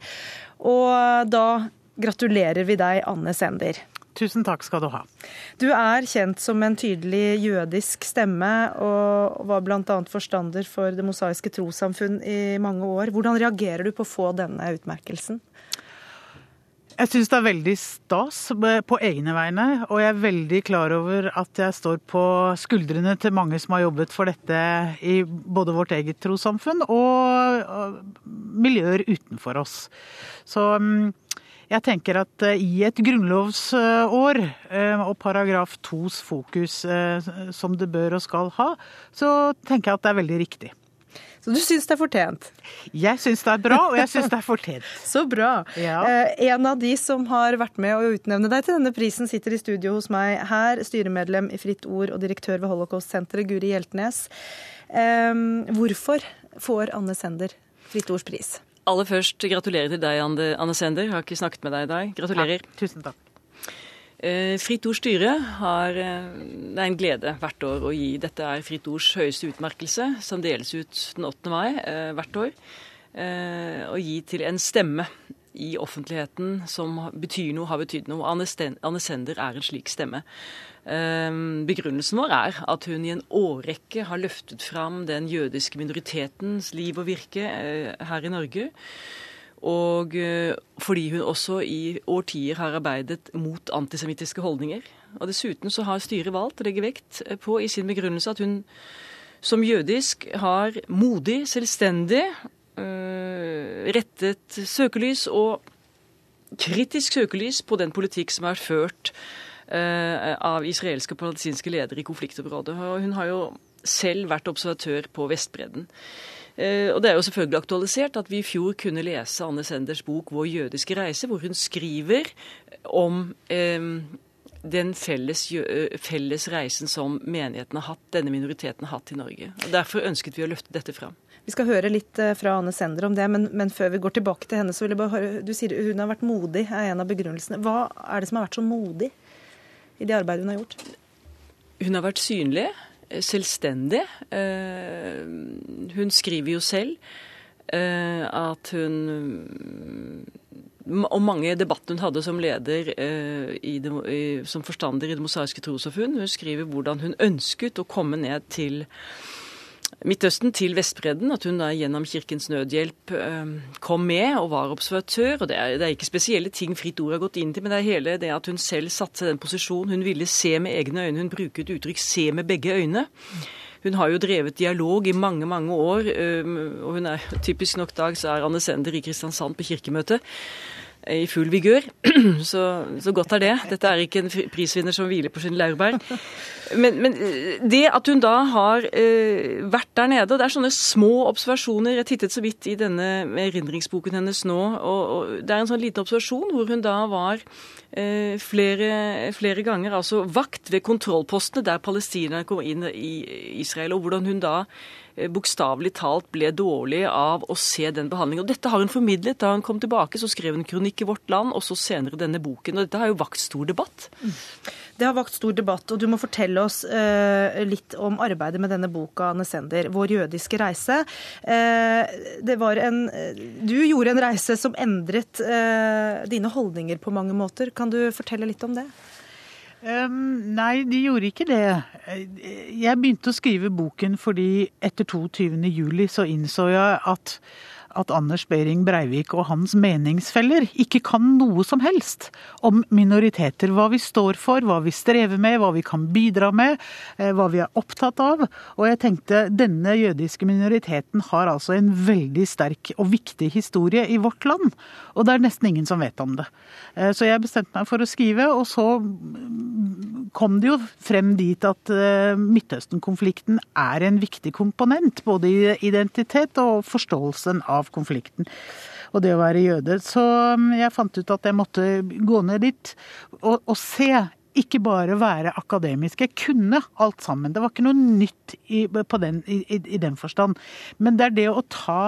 Og da gratulerer vi deg, Anne Sender. Tusen takk skal du ha. Du er kjent som en tydelig jødisk stemme, og var bl.a. forstander for Det mosaiske trossamfunn i mange år. Hvordan reagerer du på å få denne utmerkelsen? Jeg syns det er veldig stas på egne vegne, og jeg er veldig klar over at jeg står på skuldrene til mange som har jobbet for dette i både vårt eget trossamfunn og miljøer utenfor oss. Så mm, jeg tenker at eh, i et grunnlovsår eh, og paragraf 2s fokus eh, som det bør og skal ha, så tenker jeg at det er veldig riktig. Så du syns det er fortjent? Jeg syns det er bra, og jeg syns det er fortjent. Så bra. Ja. Eh, en av de som har vært med å utnevne deg til denne prisen, sitter i studio hos meg her. Styremedlem i Fritt Ord og direktør ved Holocaust-senteret, Guri Hjeltnes. Eh, hvorfor får Anne Sender Fritt Ords pris? Aller først gratulerer til deg, Anne Sender. Jeg har ikke snakket med deg i dag. Gratulerer. Ja, tusen takk. Eh, Fritt Ords styre har eh, Det er en glede hvert år å gi Dette er Fritt Ords høyeste utmerkelse, som deles ut den 8. mai eh, hvert år. Å gi til en stemme i offentligheten som betyr noe, har betydd noe. Anne Sender er en slik stemme. Begrunnelsen vår er at hun i en årrekke har løftet fram den jødiske minoritetens liv og virke her i Norge. Og eh, fordi hun også i årtier har arbeidet mot antisemittiske holdninger. Og Dessuten så har styret valgt å legge vekt på i sin begrunnelse at hun som jødisk har modig, selvstendig rettet søkelys og kritisk søkelys på den politikk som er ført øh, av israelske og palestinske ledere i konfliktområdet. Hun har jo selv vært observatør på Vestbredden. Eh, og Det er jo selvfølgelig aktualisert at vi i fjor kunne lese Anne Senders bok 'Vår jødiske reise', hvor hun skriver om eh, den felles, eh, felles, reisen som menigheten har hatt, denne minoriteten har hatt i Norge. Og Derfor ønsket vi å løfte dette fram. Vi skal høre litt fra Anne Sender om det, men, men før vi går tilbake til henne, så vil jeg bare høre Du sier hun har vært modig, er en av begrunnelsene. Hva er det som har vært så modig i det arbeidet hun har gjort? Hun har vært synlig selvstendig. Eh, hun skriver jo selv eh, at hun og mange debatter hun hadde som leder eh, det, som forstander i Det mosaiske trossamfunn. Hun skriver hvordan hun ønsket å komme ned til Midtøsten til Vestbredden. At hun da gjennom Kirkens Nødhjelp eh, kom med og var observatør. og det er, det er, ikke spesielle ting Fritt Ord har gått inn til, men det er hele det at hun selv satte den posisjonen. Hun ville se med egne øyne. Hun bruker et uttrykk 'se med begge øyne'. Hun har jo drevet dialog i mange mange år, eh, og hun er typisk nok dag så er Anne Sender i Kristiansand på kirkemøte i full vigør. Så, så, godt er det. Dette er ikke en prisvinner som hviler på sin laurbær. Men, men, eh, det at hun da har uh, vært der nede, og det er sånne små observasjoner Jeg tittet så vidt i denne erindringsboken hennes nå, og, og, det er en sånn liten observasjon hvor hun da var uh, flere, flere, ganger altså vakt ved kontrollpostene der palestinerne kom inn i Israel, og hvordan hun da Eh, bokstavelig talt ble dårlig av å se den behandlingen. Og dette har hun formidlet. Da hun kom tilbake, så skrev hun kronikk i Vårt Land, og så senere denne boken. Og dette har jo vakt stor debatt. Det har vakt stor debatt, og du må fortelle oss uh, litt om arbeidet med denne boka, Anne Sender, 'Vår jødiske reise'. Uh, det var en, du gjorde en reise som endret uh, dine holdninger på mange måter. Kan du fortelle litt om det? Um, nei, de gjorde ikke det. Jeg begynte å skrive boken fordi etter 22.07 så innså jeg at at Anders Behring Breivik og hans meningsfeller ikke kan noe som helst om minoriteter. Hva vi står for, hva vi strever med, hva vi kan bidra med, eh, hva vi er opptatt av. Og jeg tenkte denne jødiske minoriteten har altså en veldig sterk og viktig historie i vårt land. Og det er nesten ingen som vet om det. Eh, så jeg bestemte meg for å skrive, og så kom det jo frem dit at eh, Midtøsten-konflikten er en viktig komponent. Både i identitet og forståelsen av av konflikten. og det å være jøde. Så mm, jeg fant ut at jeg måtte gå ned dit og, og se. Ikke bare være akademisk. Jeg kunne alt sammen. Det var ikke noe nytt i, den, i, i den forstand. Men det er det å ta,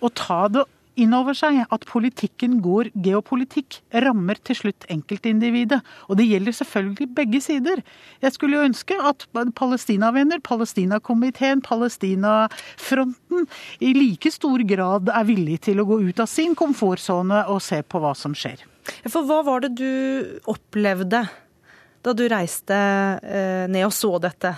å ta det inn over seg at politikken går geopolitikk, rammer til slutt enkeltindividet. Og det gjelder selvfølgelig begge sider. Jeg skulle jo ønske at palestinavenner, Palestinakomiteen, Palestinafronten i like stor grad er villig til å gå ut av sin komfortsone og se på hva som skjer. For hva var det du opplevde da du reiste eh, ned og så dette?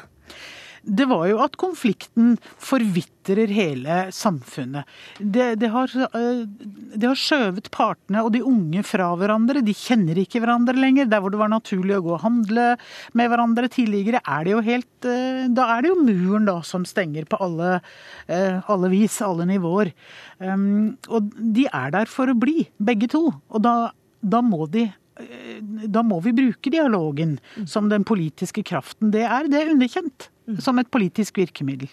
Det var jo at konflikten forvitrer hele samfunnet. Det, det, har, eh, det, har, skjøvet partene og de unge fra hverandre. De kjenner ikke hverandre lenger. Der hvor det var naturlig å gå og handle med hverandre tidligere, er det jo helt eh, Da er det jo muren da som stenger på alle, eh, alle vis, alle nivåer. Um, og de er der for å bli, begge to. Og da, da må de da må vi bruke dialogen som den politiske kraften det er. Det er underkjent som et politisk virkemiddel.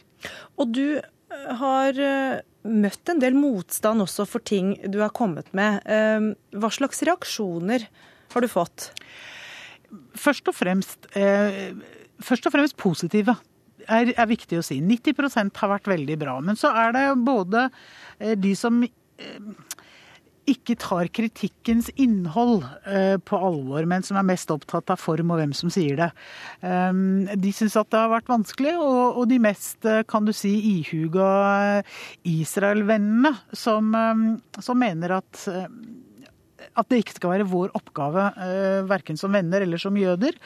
Og du eh, har eh, møtt en del motstand også for ting du har kommet med. Eh, hva slags reaksjoner har du fått? Først og fremst, først og fremst positive. Er, er viktig å si. 90% har vært veldig bra. Men så er det både de som ikke tar kritikkens innhold eh, på alvor, men som er mest opptatt av form og hvem som sier det. Um, de syns at det har vært vanskelig, og, de mest, eh, kan du si, ihuga Israel-vennene, som, som, mener at, at det ikke skal være vår oppgave, verken som venner eller som jøder,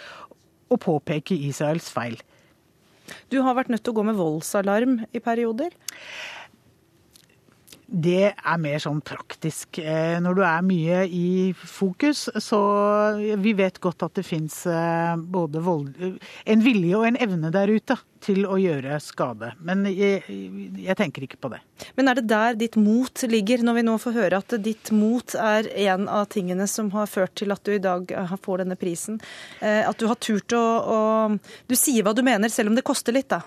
å påpeke Israels feil. Du har vært nødt til å gå med voldsalarm i perioder? Det er mer sånn praktisk. Eh, når du er mye i fokus, så Vi vet godt at det fins eh, både vold, en vilje og en evne der ute til å gjøre skade. Men jeg, jeg, tenker ikke på det. Men er det der ditt mot ligger, når vi nå får høre at ditt mot er en av tingene som har ført til at du i dag får denne prisen? Eh, at du har turt å, å Du sier hva du mener, selv om det koster litt, da?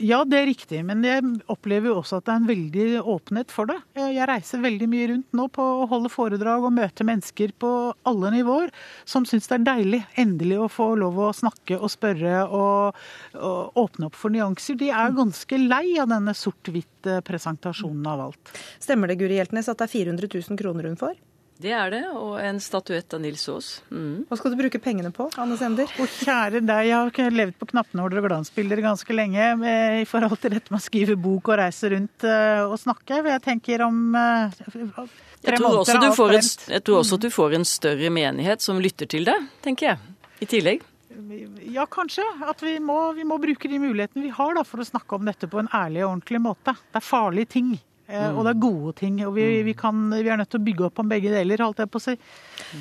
Ja, det er riktig. Men jeg opplever jo også at det er en veldig åpenhet for det. Jeg reiser veldig mye rundt nå på å holde foredrag og møte mennesker på alle nivåer som syns det er deilig endelig å få lov å snakke og spørre og, og åpne opp for nyanser. De er ganske lei av denne sort-hvitt-presentasjonen av alt. Stemmer det, Guri Hjeltnes, at det er 400 000 kroner hun får? Det er det, og en statuett av Nils Aas. Mm. Hva skal du bruke pengene på, Anne Sender? Å, kjære deg, jeg har levd på knappenåler og glansbilder ganske lenge med, i forhold til dette med å skrive bok og reise rundt uh, og snakke. Jeg tenker om uh, tre måneder. Jeg tror, en, jeg tror også at du får en større menighet som lytter til deg, tenker jeg. I tillegg. Ja, kanskje. At vi må, vi må bruke de mulighetene vi har da, for å snakke om dette på en ærlig og ordentlig måte. Det er farlige ting. Mm. Og det er gode ting. Og vi, vi, kan, vi, er nødt til å bygge opp om begge deler, holdt jeg på å si.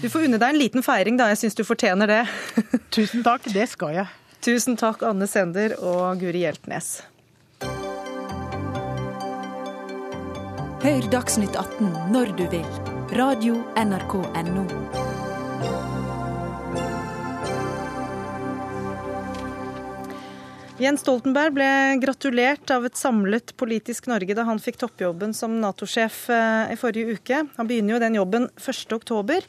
Du får unne deg en liten feiring, da. Jeg syns du fortjener det. Tusen takk. Det skal jeg. Tusen takk, Anne Sender og Guri Hjeltnes. Hør Dagsnytt 18 når du vil. Radio NRK Radio.nrk.no. Jens Stoltenberg ble gratulert av et samlet politisk Norge da han fikk toppjobben som Nato-sjef eh, i forrige uke. Han begynner jo den jobben 1.10.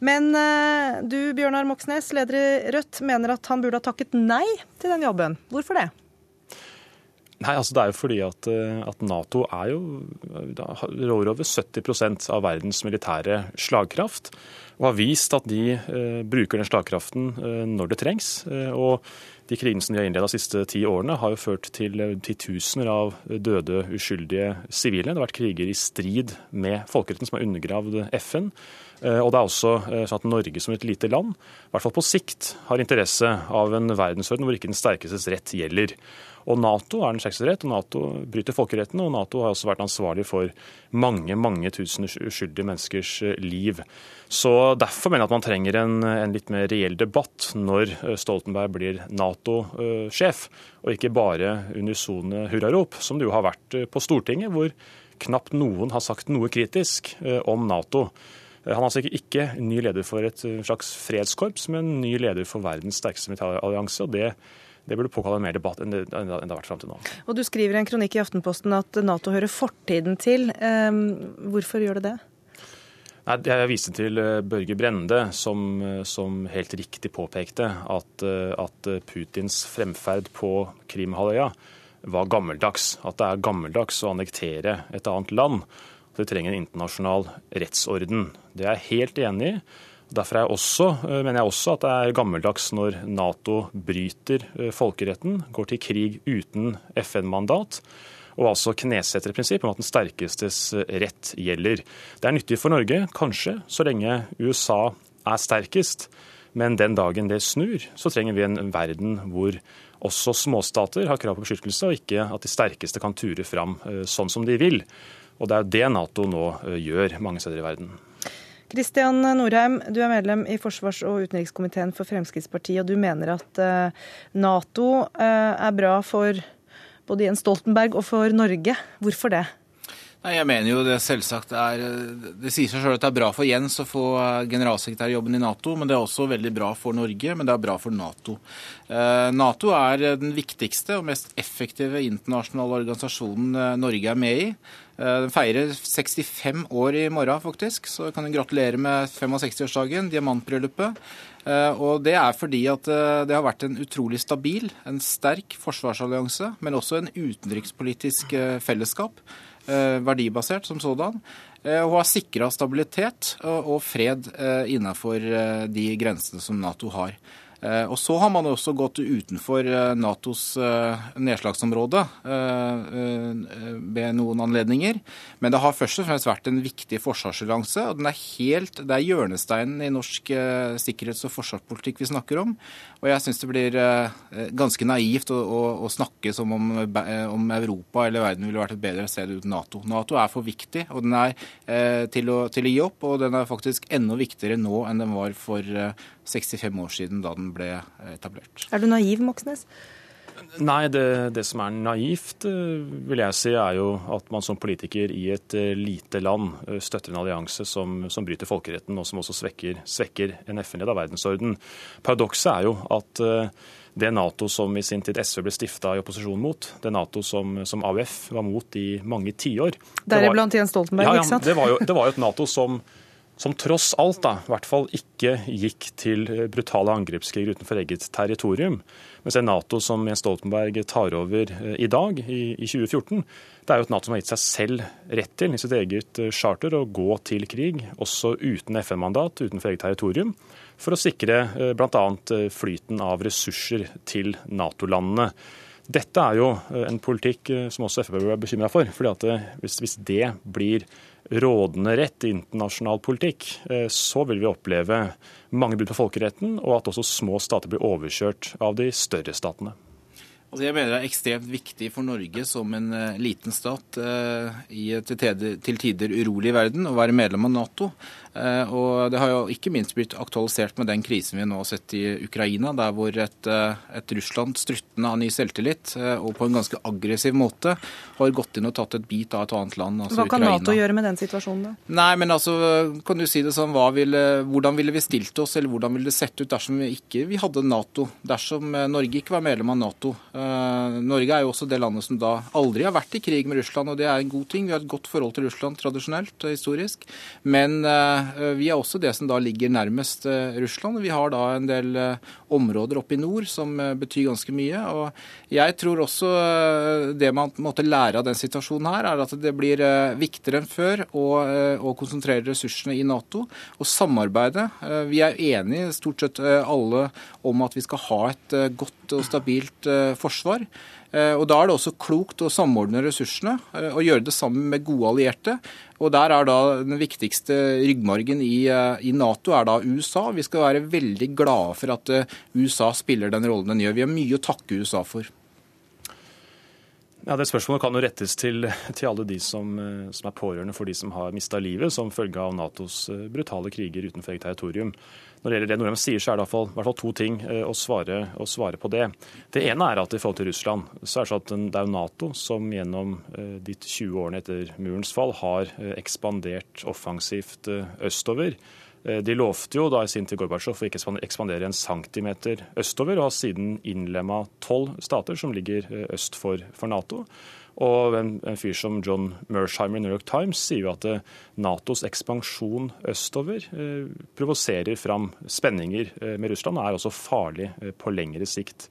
Men eh, du, Bjørnar Moxnes, leder i Rødt, mener at han burde ha takket nei til den jobben. Hvorfor det? Nei, altså Det er jo fordi at, eh, at Nato er jo, rår over 70% av verdens militære slagkraft. Og har vist at de eh, bruker den slagkraften eh, når det trengs. Eh, og de krigene som de har innleda de siste ti årene, har jo ført til titusener av døde, uskyldige sivile. Det har vært kriger i strid med folkeretten som har undergravd FN. Eh, og det er også eh, sånn at Norge som et lite land, i hvert fall på sikt, har interesse av en verdensorden hvor ikke den sterkestes rett gjelder. Og Nato er den sterkeste rett, og Nato bryter folkeretten. Og Nato har også vært ansvarlig for mange mange tusen uskyldige menneskers eh, liv. Så Derfor mener jeg at man trenger en, en litt mer reell debatt når Stoltenberg blir Nato-sjef, og ikke bare unisone hurrarop, som det jo har vært på Stortinget, hvor knapt noen har sagt noe kritisk om Nato. Han er altså ikke ny leder for et slags fredskorps, men ny leder for verdens sterkeste militærallianse. og det Det burde påkalle mer debatt enn det, enn det har vært fram til nå. Og Du skriver i en kronikk i Aftenposten at Nato hører fortiden til. Hvorfor gjør det det? Nei, Jeg viste til Børge Brende, som, som helt riktig påpekte at, at Putins fremferd på Krimhalvøya var gammeldags. At det er gammeldags å annektere et annet land. At vi trenger en internasjonal rettsorden. Det er jeg helt enig i. Derfor også, mener jeg også at det er gammeldags når Nato bryter folkeretten, går til krig uten FN-mandat, og altså knesetter et prinsipp om at den sterkestes rett gjelder. Det er nyttig for Norge, kanskje, så lenge USA er sterkest. Men den dagen det snur, så trenger vi en verden hvor også småstater har krav på beskyttelse, og ikke at de sterkeste kan ture fram sånn som de vil. Og det er jo det Nato nå gjør mange steder i verden. Kristian Norheim, du er medlem i forsvars- og utenrikskomiteen for Fremskrittspartiet, og du mener at Nato er bra for både Jens Stoltenberg og for Norge. Hvorfor det? Nei, Jeg mener jo det selvsagt er Det sier seg selv at det er bra for Jens å få generalsekretærjobben i Nato, men det er også veldig bra for Norge, men det er bra for Nato. Nato er den viktigste og mest effektive internasjonale organisasjonen Norge er med i. Den feirer 65 år i morgen, faktisk, så kan kan gratulere med 65-årsdagen, diamantbryllupet. Og Det er fordi at det har vært en utrolig stabil, en sterk forsvarsallianse, men også en utenrikspolitisk fellesskap verdibasert som sådan, og har sikra stabilitet og fred innenfor de grensene som Nato har. Og Så har man også gått utenfor Natos nedslagsområde ved noen anledninger. Men det har først og fremst vært en viktig forsvarsallianse. Og den er helt, det er hjørnesteinen i norsk sikkerhets- og forsvarspolitikk vi snakker om. Og jeg syns det blir ganske naivt å, å, å snakke som om, om, Europa eller verden ville vært et bedre sted uten Nato. Nato er for viktig, og den er eh, til, å, til, å, gi opp. Og den er faktisk enda viktigere nå enn den var for eh, 65 år siden da den ble etablert. Er du naiv, Moxnes? Nei, det, det, som er naivt, vil jeg si, er jo at man som politiker i et lite land støtter en allianse som, som bryter folkeretten, og som også svekker, svekker en FN-leda verdensorden. Paradokset er jo at det Nato som i sin tid SV ble stifta i opposisjon mot, det Nato som, som AUF var mot i mange tiår Deriblant Jens Stoltenberg, ja, ja, ikke sant? Det var jo, det var jo et Nato som som tross alt da, i hvert fall ikke gikk til brutale angrepskriger utenfor eget territorium. Mens det Nato som Jens Stoltenberg tar over i dag, i, i 2014, det er jo et Nato som har gitt seg selv rett til i sitt eget charter å gå til krig, også uten FN-mandat, utenfor eget territorium, for å sikre bl.a. flyten av ressurser til Nato-landene. Dette er jo en politikk som også Frp er bekymra for. fordi at hvis, hvis det blir rådende rett i internasjonal politikk, så vil vi oppleve mange brudd på folkeretten, og at også små stater blir overkjørt av de større statene. Altså jeg mener Det er ekstremt viktig for Norge som en uh, liten stat uh, i til tider urolig verden å være medlem av Nato. Uh, og Det har jo ikke minst blitt aktualisert med den krisen vi nå har sett i Ukraina, der hvor et, et Russland struttende av ny selvtillit og på en ganske aggressiv måte har gått inn og tatt et bit av et annet land. altså Hva kan Ukraina. Nato gjøre med den situasjonen, da? Nei, men altså, kan du si det sånn, ville, Hvordan ville vi stilt oss, eller hvordan ville det sett ut dersom vi ikke vi hadde Nato? Dersom Norge ikke var medlem av Nato? Norge er jo også det landet som da aldri har vært i krig med Russland, og det er en god ting. Vi har et godt forhold til Russland tradisjonelt og historisk. Men vi er også det som da ligger nærmest Russland. Vi har da en del områder oppe i nord som betyr ganske mye. Og jeg tror også det man måtte lære av den situasjonen her, er at det blir viktigere enn før å, å konsentrere ressursene i Nato og samarbeide. Vi er enige stort sett alle om at vi skal ha et godt og stabilt forsvar. Og Da er det også klokt å samordne ressursene og gjøre det sammen med gode allierte. Og Der er da Den viktigste ryggmargen i, i, Nato er da USA. Vi skal være veldig glade for at USA spiller den rollen den gjør. Vi har mye å takke USA for. Ja, Det spørsmålet kan jo rettes til, til alle de som, som, er pårørende for de som har mista livet som følge av Natos brutale kriger utenfor eget territorium. Når det gjelder det Norheim sier, så er det i hvert fall, i hvert fall to ting å svare, å svare, på det. Det ene er at i forhold til Russland, så er det, sånn at det er jo Nato som gjennom de 20 årene etter murens fall har ekspandert offensivt østover. De lovte jo da i sin tid Gorbatsjov å ikke ekspandere en centimeter østover, og har siden innlemma tolv stater som ligger øst for, for Nato. Og en, en, fyr som John Mersheimer i New York Times sier jo at eh, Natos ekspansjon østover eh, provoserer fram spenninger eh, med Russland og er også farlig eh, på lengre sikt.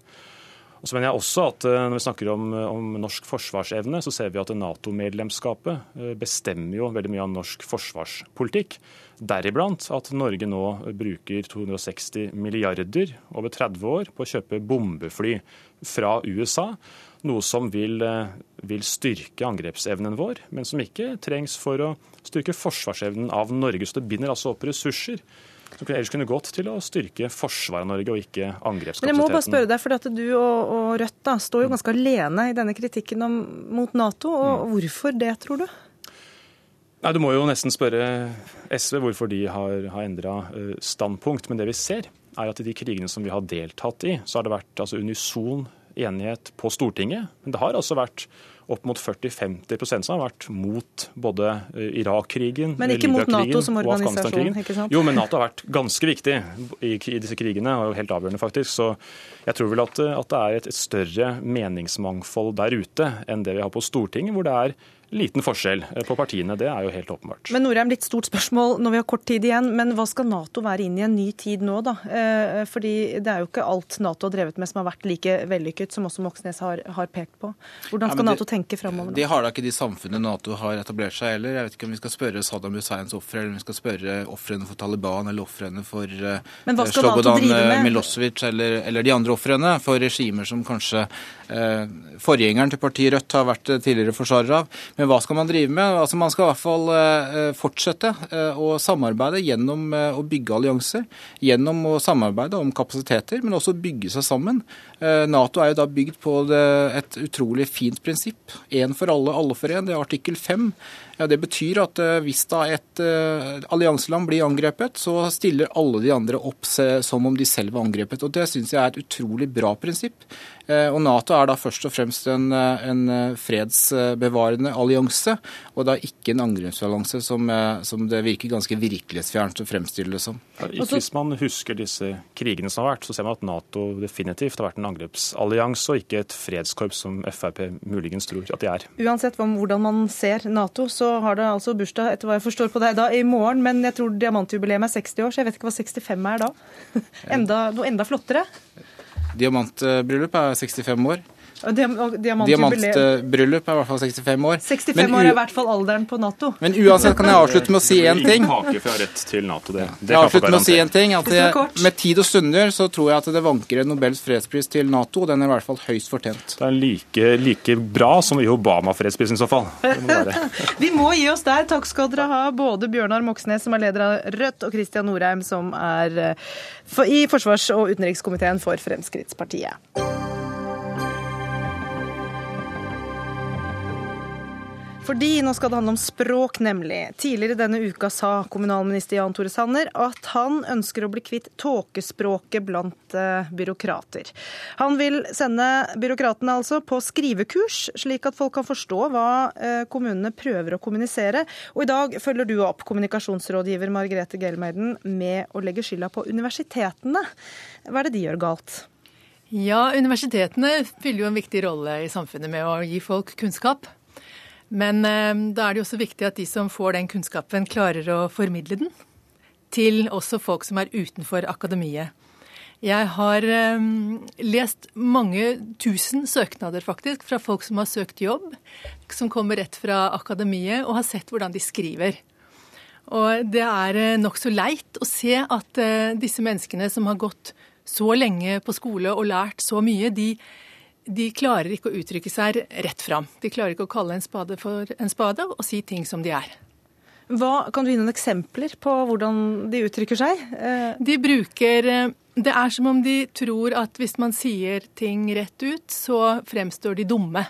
Og så mener jeg også at eh, Når vi snakker om, om norsk forsvarsevne, så ser vi at Nato-medlemskapet eh, bestemmer jo veldig mye av norsk forsvarspolitikk. Deriblant at Norge nå bruker 260 milliarder over 30 år på å kjøpe bombefly fra USA. Noe som vil, eh, vil, styrke angrepsevnen vår, men som ikke trengs for å styrke forsvarsevnen av Norge. Så det binder altså opp ressurser som ellers kunne gått til å styrke forsvaret av Norge, og ikke angrepskapasiteten. Men jeg må bare spørre deg, for at Du og, og Rødt da, står jo ganske alene i denne kritikken om, mot Nato. og mm. Hvorfor det, tror du? Nei, Du må jo nesten spørre SV hvorfor de har, har endra eh, standpunkt. Men det vi ser, er at i de krigene som vi har deltatt i, så har det vært altså, unison enighet på Stortinget. Men det har altså vært opp mot 40-50 som har vært mot både eh, Irak-krigen, Men ikke mot Nato som organisasjon? ikke sant? Jo, men Nato har vært ganske viktig i, i disse krigene, og helt avgjørende faktisk. Så jeg tror vel at, at det er et, et større meningsmangfold der ute enn det vi har på Stortinget, hvor det er liten forskjell eh, på partiene. Det er jo helt åpenbart. Men Norheim, litt stort spørsmål når vi har kort tid igjen. Men hva skal Nato være inn i en ny tid nå, da? Eh, fordi det er jo ikke alt Nato har drevet med som har vært like vellykket, som også Moxnes har, har pekt på. Hvordan skal ja, det, Nato tenke framover? Det har da ikke de samfunnene Nato har etablert seg heller. Jeg vet ikke om vi skal spørre Saddam Husseins ofre, eller om vi skal spørre ofrene for Taliban eller ofrene for uh, Slobodan Milosevic eller, eller, de andre ofrene for regimer som kanskje eh, forgjengeren til partiet Rødt har vært tidligere forsvarer av. Men hva skal man drive med? Altså Man skal i hvert fall eh, fortsette eh, å samarbeide gjennom eh, å bygge allianser. Gjennom å samarbeide om kapasiteter, men også bygge seg sammen. Nato er jo da bygd på et utrolig fint prinsipp. Én for alle, alle for én. Det er artikkel fem. Ja, Det betyr at hvis da et allianseland blir angrepet, så stiller alle de andre opp som om de selv var angrepet. Og Det syns jeg er et utrolig bra prinsipp. Og Nato er da først og fremst en, en fredsbevarende allianse og da ikke en angrepsallianse som, eh, som, det virker ganske virkelighetsfjernt å fremstille det som. Hvis man husker disse krigene som har vært, så ser man at Nato definitivt har vært en angrepsallianse, og ikke et fredskorps som Frp muligens tror at de er. Uansett hvordan man ser Nato, så har det altså bursdag etter hva jeg forstår på deg da i morgen, men jeg tror diamantjubileet er 60 år, så jeg vet ikke hva 65 er da. enda, noe enda flottere? Diamantbryllup er 65 år. Diamantbryllup er i hvert fall 65 år. 65 men, år er i hvert fall alderen på Nato. Men uansett kan jeg avslutte med å si én ting. til NATO, det. det jeg avslutter med å si en ting, at jeg, Med tid og stunder så tror jeg at det vanker en Nobels fredspris til Nato, og den er i hvert fall høyst fortjent. Det er like, like bra som i Obama-fredsprisen i så fall. Må Vi må gi oss der. Takk skal dere ha, både Bjørnar Moxnes, som er leder av Rødt, og Kristian Norheim, som er eh, i forsvars- og utenrikskomiteen for Fremskrittspartiet. Fordi nå skal det handle om språk, nemlig. Tidligere denne uka sa kommunalminister Jan Tore Sanner at han ønsker å bli kvitt tåkespråket blant uh, byråkrater. Han vil sende byråkratene altså på skrivekurs, slik at folk kan forstå hva uh, kommunene prøver å kommunisere. Og i dag følger du opp kommunikasjonsrådgiver Margrethe Gelmeiden med å legge skylda på universitetene. Hva er det de gjør galt? Ja, Universitetene fyller jo en viktig rolle i samfunnet med å gi folk kunnskap. Men eh, da er det jo også viktig at de som får den kunnskapen, klarer å formidle den til også folk som er utenfor akademiet. Jeg har eh, lest mange tusen søknader faktisk fra folk som har søkt jobb, som kommer rett fra akademiet, og har sett hvordan de skriver. Og det er eh, nokså leit å se at disse menneskene som har gått så lenge på skole og lært så mye, de de klarer ikke å uttrykke seg rett fram. De klarer ikke å kalle en spade for en spade og si ting som de er. Hva, kan du gi noen eksempler på hvordan de uttrykker seg? Eh, de bruker eh, Det er som om de tror at hvis man sier ting rett ut, så fremstår de dumme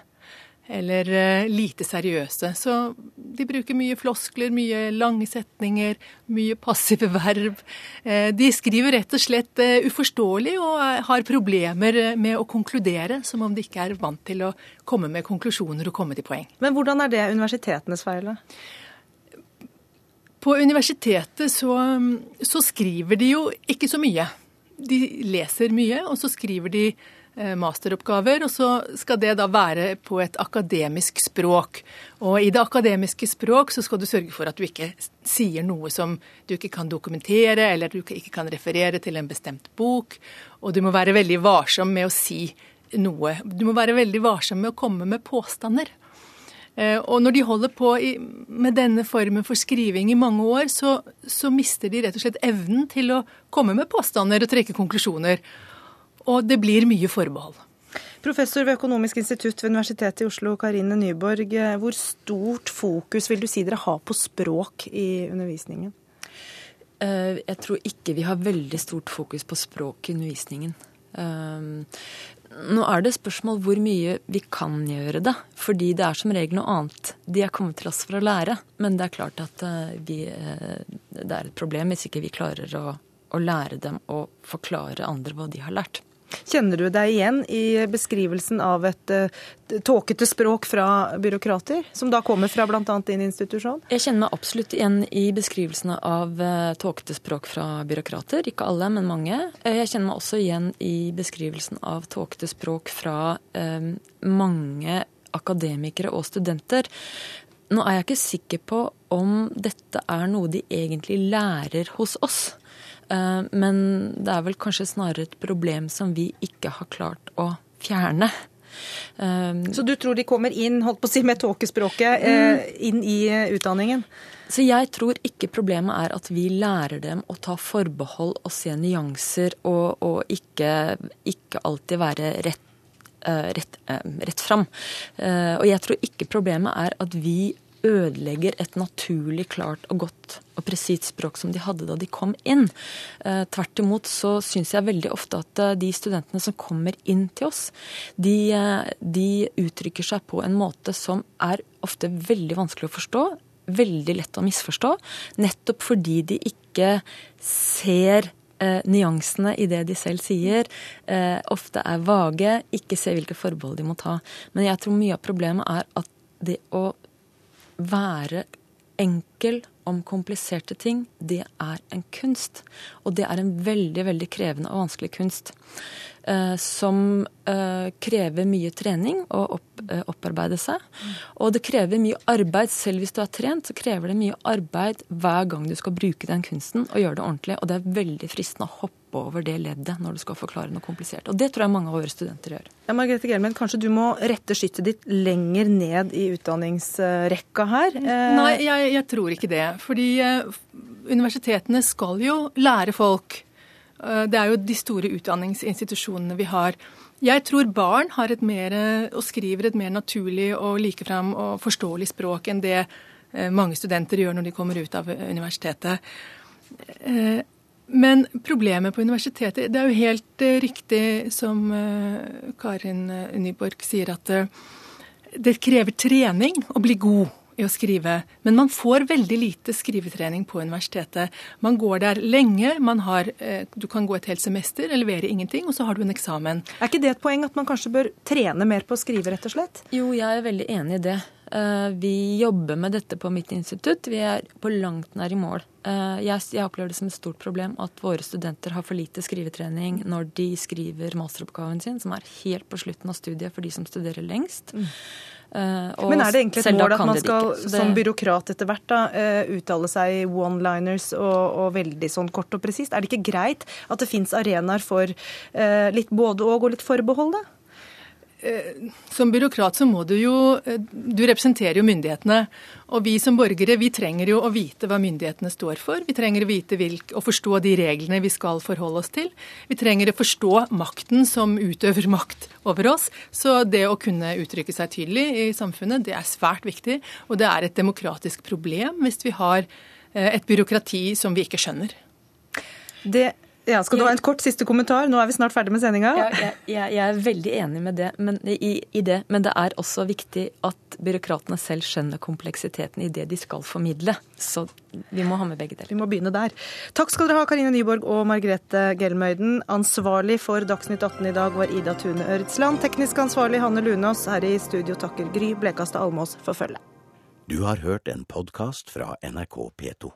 eller uh, lite seriøse. Så de bruker mye floskler, mye lange setninger, mye passive verb. Uh, de skriver rett og slett uh, uforståelig og har problemer med å konkludere, som om de ikke er vant til å komme med konklusjoner og komme til poeng. Men hvordan er det universitetenes feil? På universitetet så, så skriver de jo ikke så mye. De leser mye, og så skriver de eh, masteroppgaver, og så skal det da være på et akademisk språk. Og i det akademiske språk så skal du sørge for at du ikke sier noe som du ikke kan dokumentere, eller du ikke kan referere til en bestemt bok. Og du må være veldig varsom med å si noe. Du må være veldig varsom med å komme med påstander. Eh, og når de holder på med denne formen for skriving i mange år, så, så, mister de rett og slett evnen til å komme med påstander og trekke konklusjoner. Og det blir mye forbehold. Professor ved Økonomisk institutt ved Universitetet i Oslo, Karine Nyborg. Eh, hvor stort fokus vil du si dere har på språk i undervisningen? Eh, jeg tror ikke vi har veldig stort fokus på språk i undervisningen. Nå er det spørsmål hvor mye vi kan gjøre det. Fordi det er som regel noe annet de er kommet til oss for å lære. Men det er klart at eh, vi, eh, det er et problem hvis ikke vi klarer å, å lære dem å forklare andre hva de har lært. Kjenner du deg igjen i beskrivelsen av et uh, tåkete språk fra byråkrater, som da kommer fra bl.a. din institusjon? Jeg kjenner meg absolutt igjen i beskrivelsene av uh, tåkete språk fra byråkrater. Ikke alle, men mange. Uh, jeg kjenner meg også igjen i beskrivelsen av tåkete språk fra eh, mange akademikere og studenter. Nå er jeg ikke sikker på om dette er noe de egentlig lærer hos oss. Eh, men det er vel kanskje snarere et problem som vi ikke har klart å fjerne. Eh, Så du tror de kommer inn holdt på å si med tåkespråket, eh, mm. inn i utdanningen? Så jeg tror ikke problemet er at vi lærer dem å ta forbehold og se nyanser og, og ikke, ikke, alltid være rett, rett, rett fram. Og jeg tror ikke problemet er at vi ødelegger et naturlig, klart og godt og presist språk som de hadde da de kom inn. Eh, tvert imot så syns jeg veldig ofte at eh, de studentene som kommer inn til oss, de, eh, de uttrykker seg på en måte som er ofte veldig vanskelig å forstå. Veldig lett å misforstå. Nettopp fordi de ikke ser eh, nyansene i det de selv sier, eh, ofte er vage, ikke ser hvilke forbehold de må ta. Men jeg tror mye av problemet er at det å være enkel om kompliserte ting, det er en kunst. Og det er en veldig, veldig krevende og vanskelig kunst. Eh, som eh, krever mye trening å opp, eh, opparbeide seg. Og det krever mye arbeid. Selv hvis du er trent, så krever det mye arbeid hver gang du skal bruke den kunsten og gjøre det ordentlig. Og det er veldig fristende å hoppe over det leddet når du skal forklare noe komplisert. Og det tror jeg mange av våre studenter gjør. Ja, Margrethe Gelmen, kanskje du må rette skyttet ditt lenger ned i utdanningsrekka her? Nei, jeg, jeg tror ikke det. Fordi universitetene skal jo lære folk Eh, det er jo de store utdanningsinstitusjonene vi har. Jeg tror barn har et mer, og skriver et mer naturlig og likefram og forståelig språk enn det eh, mange studenter gjør når de kommer ut av universitetet. Eh, men problemet på universitetet Det er jo helt riktig som Karin Nyborg sier, at det krever trening å bli god i å skrive. Men man får veldig lite skrivetrening på universitetet. Man går der lenge. Har, eh, du kan gå et helt semester, levere ingenting, og så har du en eksamen. Er ikke det et poeng at man kanskje bør trene mer på å skrive, rett og slett? Jo, jeg er veldig enig i det. Eh, vi jobber med dette på mitt institutt. Vi er på langt nær i mål. Eh, jeg, opplever det som et stort problem at våre studenter har for lite skrivetrening når de skriver masteroppgaven sin, som er helt på slutten av studiet for de som studerer lengst. Mm. Uh, Men er det egentlig et mål at man skal det... som byråkrat etter hvert da, uh, uttale seg i one-liners og, og, veldig sånn kort og presist? Er det ikke greit at det fins arenaer for uh, litt både og og litt forbehold, da? Som byråkrat så må du jo Du representerer jo myndighetene. Og vi som borgere vi trenger jo å vite hva myndighetene står for. Vi trenger å vite hvilk, og forstå de reglene vi skal forholde oss til. Vi trenger å forstå makten som utøver makt over oss. Så det å kunne uttrykke seg tydelig i samfunnet, det er svært viktig. Og det er et demokratisk problem hvis vi har eh, et byråkrati som vi ikke skjønner. Det ja, Skal du ha en kort siste kommentar? Nå er vi snart ferdig med sendinga. Ja, jeg, jeg, jeg, er veldig enig med det, men, i, i, det, men det er også viktig at byråkratene selv skjønner kompleksiteten i det de skal formidle. Så vi må ha med begge deler. Vi må begynne der. Takk skal dere ha, Karine Nyborg og Margrethe Gelmøyden. Ansvarlig for Dagsnytt 18 i dag var Ida Tune Øretsland. Teknisk ansvarlig Hanne Lunås. Her i studio takker Gry Blekastad Almås for følget. Du har hørt en podkast fra NRK P2.